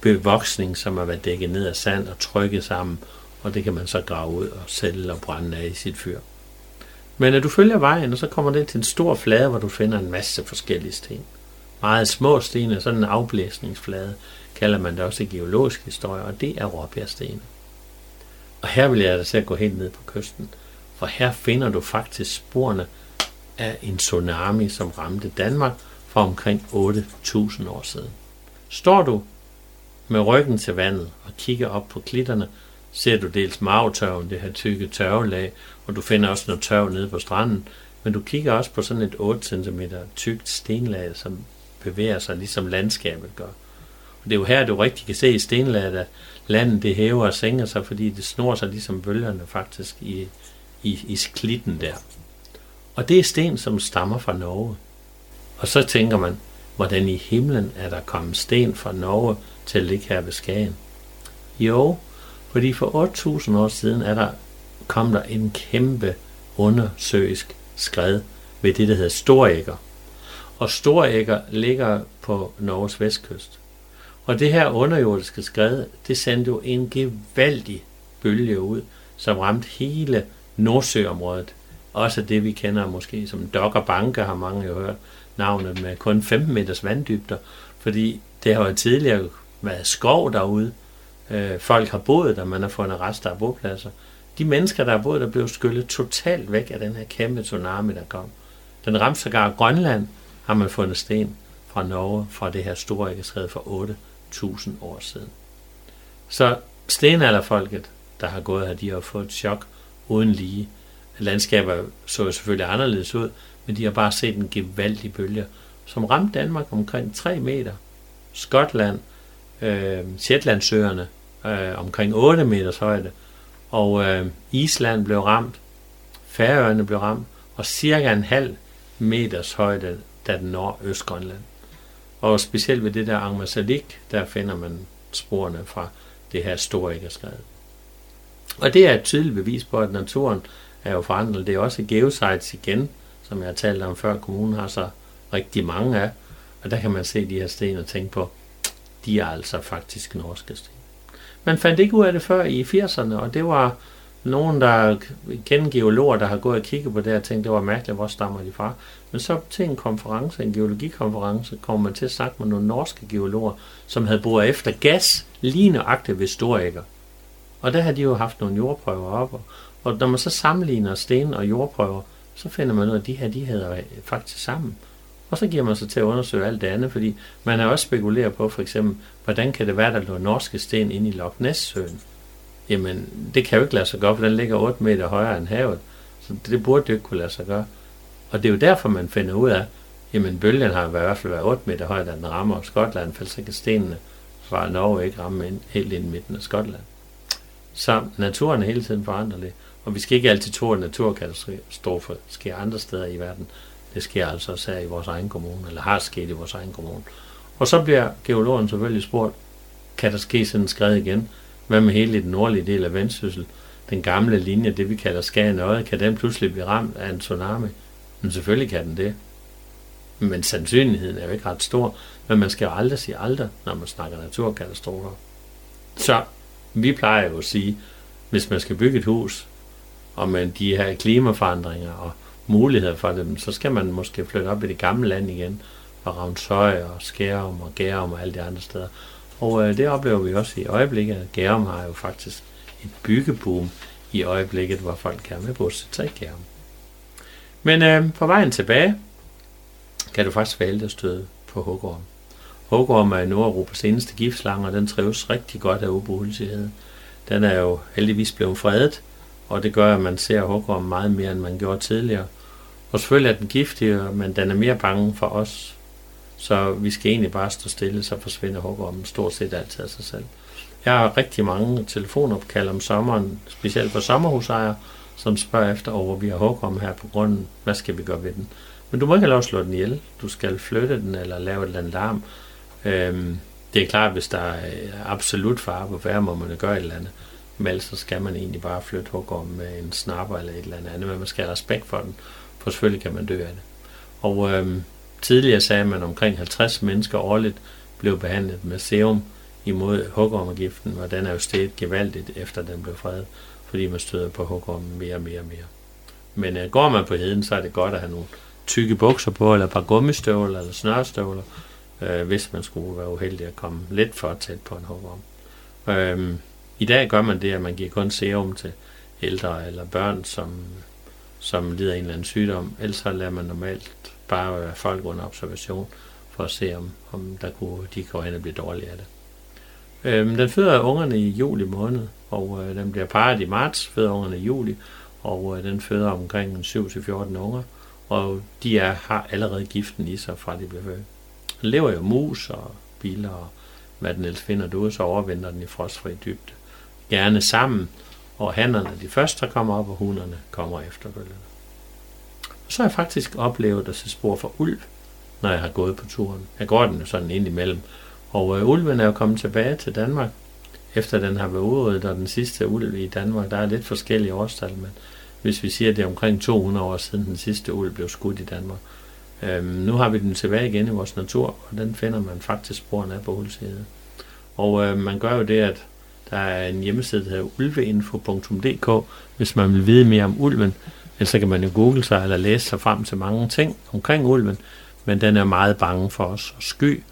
bevoksning, som har været dækket ned af sand og trykket sammen, og det kan man så grave ud og sælge og brænde af i sit fyr. Men når du følger vejen, og så kommer det til en stor flade, hvor du finder en masse forskellige sten. Meget små sten, sådan en afblæsningsflade, kalder man det også i geologisk historie, og det er råbjergstene. Og her vil jeg altså gå helt ned på kysten, for her finder du faktisk sporene af en tsunami, som ramte Danmark for omkring 8.000 år siden. Står du med ryggen til vandet og kigger op på klitterne, ser du dels magtørven, det her tykke tørvelag, og du finder også noget tørv nede på stranden, men du kigger også på sådan et 8 cm tykt stenlag, som bevæger sig, ligesom landskabet gør. Og det er jo her, du rigtig kan se i stenlaget, at landet det hæver og sænker sig, fordi det snor sig ligesom bølgerne faktisk i, i, i klitten der. Og det er sten, som stammer fra Norge. Og så tænker man, hvordan i himlen er der kommet sten fra Norge til at ligge her ved Skagen? Jo, fordi for 8.000 år siden er der, kom der en kæmpe undersøisk skred ved det, der hedder Storækker. Og Storækker ligger på Norges vestkyst. Og det her underjordiske skred, det sendte jo en gevaldig bølge ud, som ramte hele Nordsøområdet. Også det, vi kender måske som Dogger Banke, har mange jo hørt navnet med kun 15 meters vanddybder, fordi det har jo tidligere været skov derude. Øh, folk har boet der, man har fundet rester af bopladser. De mennesker, der er boet der, blev skyllet totalt væk af den her kæmpe tsunami, der kom. Den ramte sågar Grønland, har man fundet sten fra Norge, fra det her store æggesred for 8.000 år siden. Så stenalderfolket, der har gået her, de har fået et chok uden lige. Landskaber så jo selvfølgelig anderledes ud, men de har bare set en gevaldig bølge, som ramte Danmark omkring 3 meter. Skotland, øh, Shetlandsøerne øh, omkring 8 meters højde, og øh, Island blev ramt, Færøerne blev ramt, og cirka en halv meters højde, da den når Østgrønland. Og specielt ved det der Angmasalik, der finder man sporene fra det her store skred. Og det er et tydeligt bevis på, at naturen er jo forandret. Det er også geosites igen, som jeg har talt om før. Kommunen har så rigtig mange af. Og der kan man se de her sten og tænke på, de er altså faktisk norske sten. Man fandt ikke ud af det før i 80'erne, og det var nogen, der kendte geologer, der har gået og kigget på det og tænkt, det var mærkeligt, hvor stammer de fra. Men så til en konference, en geologikonference, kommer man til at snakke med nogle norske geologer, som havde boret efter gas lige nøjagtigt ved Storækker. Og der har de jo haft nogle jordprøver op, og, og når man så sammenligner sten og jordprøver, så finder man ud af, at de her, de hedder faktisk sammen. Og så giver man sig til at undersøge alt det andet, fordi man har også spekuleret på, for eksempel, hvordan kan det være, der lå norske sten inde i Loch Ness-søen? Jamen, det kan jo ikke lade sig gøre, for den ligger 8 meter højere end havet. Så det burde jo ikke kunne lade sig gøre. Og det er jo derfor, man finder ud af, jamen bølgen har i hvert fald været 8 meter høj, da den rammer Skotland, for så kan stenene fra Norge ikke ramme ind, helt ind i midten af Skotland. Så naturen er hele tiden foranderlig, og vi skal ikke altid tro, at naturkatastrofer sker andre steder i verden. Det sker altså især i vores egen kommune, eller har sket i vores egen kommune. Og så bliver geologen selvfølgelig spurgt, kan der ske sådan en skred igen? Hvad med hele den nordlige del af Vendsyssel? Den gamle linje, det vi kalder Skagen Øje, kan den pludselig blive ramt af en tsunami? Men selvfølgelig kan den det. Men sandsynligheden er jo ikke ret stor, men man skal jo aldrig sige aldrig, når man snakker naturkatastrofer. Så vi plejer jo at sige, hvis man skal bygge et hus, og med de her klimaforandringer og muligheder for dem, så skal man måske flytte op i det gamle land igen, og Ravnsøj og Skærum og Gærum og alle de andre steder. Og øh, det oplever vi også i øjeblikket. Gærum har jo faktisk et byggeboom i øjeblikket, hvor folk gerne vil på sig i Gærum. Men øh, på vejen tilbage, kan du faktisk vælge at støde på hugorm. Hugorm er Nordeuropas eneste giftslange, og den trives rigtig godt af ubrugelighed. Den er jo heldigvis blevet fredet, og det gør, at man ser hugorm meget mere, end man gjorde tidligere. Og selvfølgelig er den giftig, men den er mere bange for os. Så vi skal egentlig bare stå stille, så forsvinder hugormen stort set altid af sig selv. Jeg har rigtig mange telefonopkald om sommeren, specielt for sommerhusejere, som spørger efter, hvor vi har hugorm her på grunden. Hvad skal vi gøre ved den? Men du må ikke have lov at slå den ihjel. Du skal flytte den eller lave et eller andet larm. Øhm, det er klart, hvis der er absolut fare på færre, må man gøre et eller andet. Men ellers så skal man egentlig bare flytte hugorm med øh, en snapper eller et eller andet. Men man skal have respekt for den, for selvfølgelig kan man dø af det. Og øhm, tidligere sagde man, at omkring 50 mennesker årligt blev behandlet med serum imod hugormagiften, og den er jo steget gevaldigt efter den blev fredet, fordi man støder på hugormen mere og mere og mere. Men øh, går man på heden, så er det godt at have nogle tykke bukser på, eller et par gummistøvler eller snørstøvler, øh, hvis man skulle være uheldig at komme lidt for tæt på en hugorm. Øh, I dag gør man det, at man giver kun serum til ældre eller børn, som, som lider af en eller anden sygdom. Ellers så lader man normalt bare være folk under observation, for at se, om, om der kunne, de går hen og bliver dårlige af det. Øhm, den føder ungerne i juli måned, og øh, den bliver parret i marts, føder ungerne i juli, og øh, den føder omkring 7-14 unger og de er, har allerede giften i sig fra de bliver født. Den lever jo mus og biler og hvad den ellers finder du, så overvinder den i frostfri dybde. Gerne sammen, og hannerne de første, der kommer op, og hunderne kommer efterfølgende. Og så har jeg faktisk oplevet at se spor for ulv, når jeg har gået på turen. Jeg går den jo sådan ind imellem. Og øh, ulven er jo kommet tilbage til Danmark, efter den har været udryddet, og den sidste ulv i Danmark, der er lidt forskellige årstal, men hvis vi siger, at det er omkring 200 år siden den sidste ulv blev skudt i Danmark. Øhm, nu har vi den tilbage igen i vores natur, og den finder man faktisk sporene af på Hulside. Og øh, man gør jo det, at der er en hjemmeside, der hedder ulveinfo.dk, hvis man vil vide mere om ulven. Ellers så kan man jo google sig eller læse sig frem til mange ting omkring ulven, men den er meget bange for os og sky,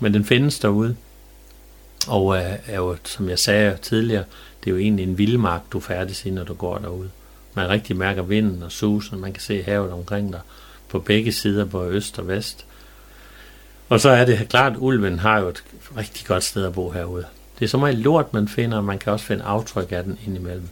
men den findes derude. Og øh, er jo, som jeg sagde tidligere, det er jo egentlig en vildmark, du færdes i, når du går derude. Man rigtig mærker vinden og susen, man kan se havet omkring dig på begge sider, både øst og vest. Og så er det klart, at ulven har jo et rigtig godt sted at bo herude. Det er som meget lort, man finder, og man kan også finde aftryk af den indimellem.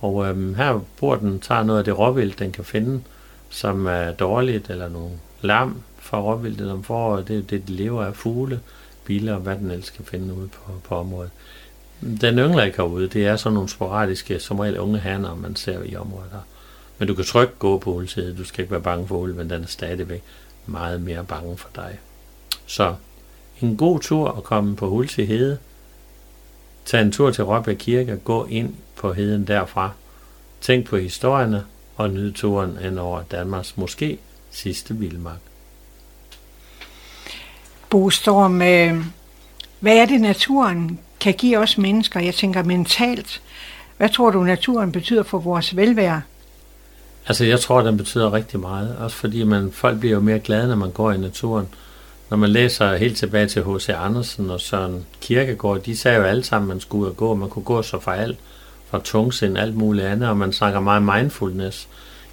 Og øhm, her bor den, tager noget af det råvild, den kan finde, som er dårligt, eller nogle lam fra råvildet om foråret. Det er det, de lever af fugle, biler og hvad den ellers kan finde ude på, på området. Den yngler ikke herude. Det er sådan nogle sporadiske, som regel unge hanner, man ser i området her. Men du kan trygt gå på ulvside. Du skal ikke være bange for ulven, den er stadigvæk meget mere bange for dig. Så en god tur at komme på Hulse Hede. Tag en tur til Råbjerg Kirke og gå ind på heden derfra. Tænk på historierne og nyd turen ind over Danmarks måske sidste vildmark. Bostorm, øh, Hvad er det, naturen kan give os mennesker? Jeg tænker mentalt. Hvad tror du, naturen betyder for vores velvære? Altså, jeg tror, den betyder rigtig meget. Også fordi man, folk bliver jo mere glade, når man går i naturen. Når man læser helt tilbage til H.C. Andersen og Søren Kierkegaard, de sagde jo alle sammen, at man skulle ud og gå. Man kunne gå så for alt, fra tungsind, alt muligt andet, og man snakker meget mindfulness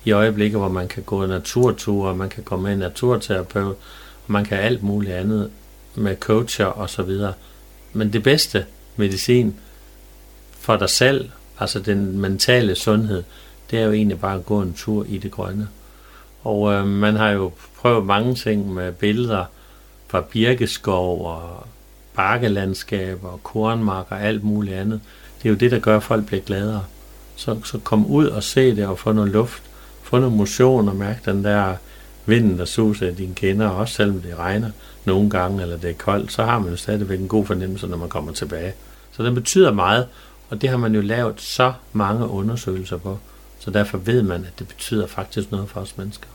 i øjeblikket, hvor man kan gå naturture, man kan komme med en naturterapeut, og man kan alt muligt andet med coacher og så videre. Men det bedste medicin for dig selv, altså den mentale sundhed, det er jo egentlig bare at gå en tur i det grønne. Og øh, man har jo prøvet mange ting med billeder fra birkeskov og bakkelandskab og kornmark og alt muligt andet. Det er jo det, der gør, at folk bliver gladere. Så, så kom ud og se det og få noget luft, få noget motion og mærke den der vinden, der suser i dine kinder, også selvom det regner nogle gange, eller det er koldt, så har man jo stadigvæk en god fornemmelse, når man kommer tilbage. Så den betyder meget, og det har man jo lavet så mange undersøgelser på. Så derfor ved man, at det betyder faktisk noget for os mennesker.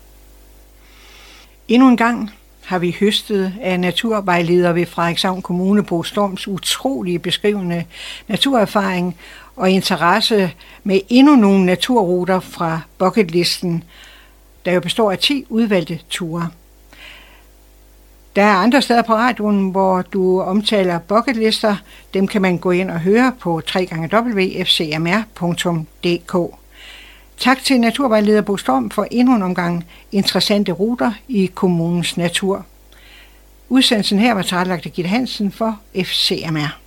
Endnu en gang har vi høstet af naturvejleder ved Frederikshavn Kommune på Storms utrolige beskrivende naturerfaring og interesse med endnu nogle naturruter fra bucketlisten, der jo består af 10 udvalgte ture. Der er andre steder på radioen, hvor du omtaler bucketlister. Dem kan man gå ind og høre på www.fcmr.dk. Tak til Naturvejleder Bo Storm for endnu en omgang interessante ruter i kommunens natur. Udsendelsen her var tilrettelagt af Gitte Hansen for FCMR.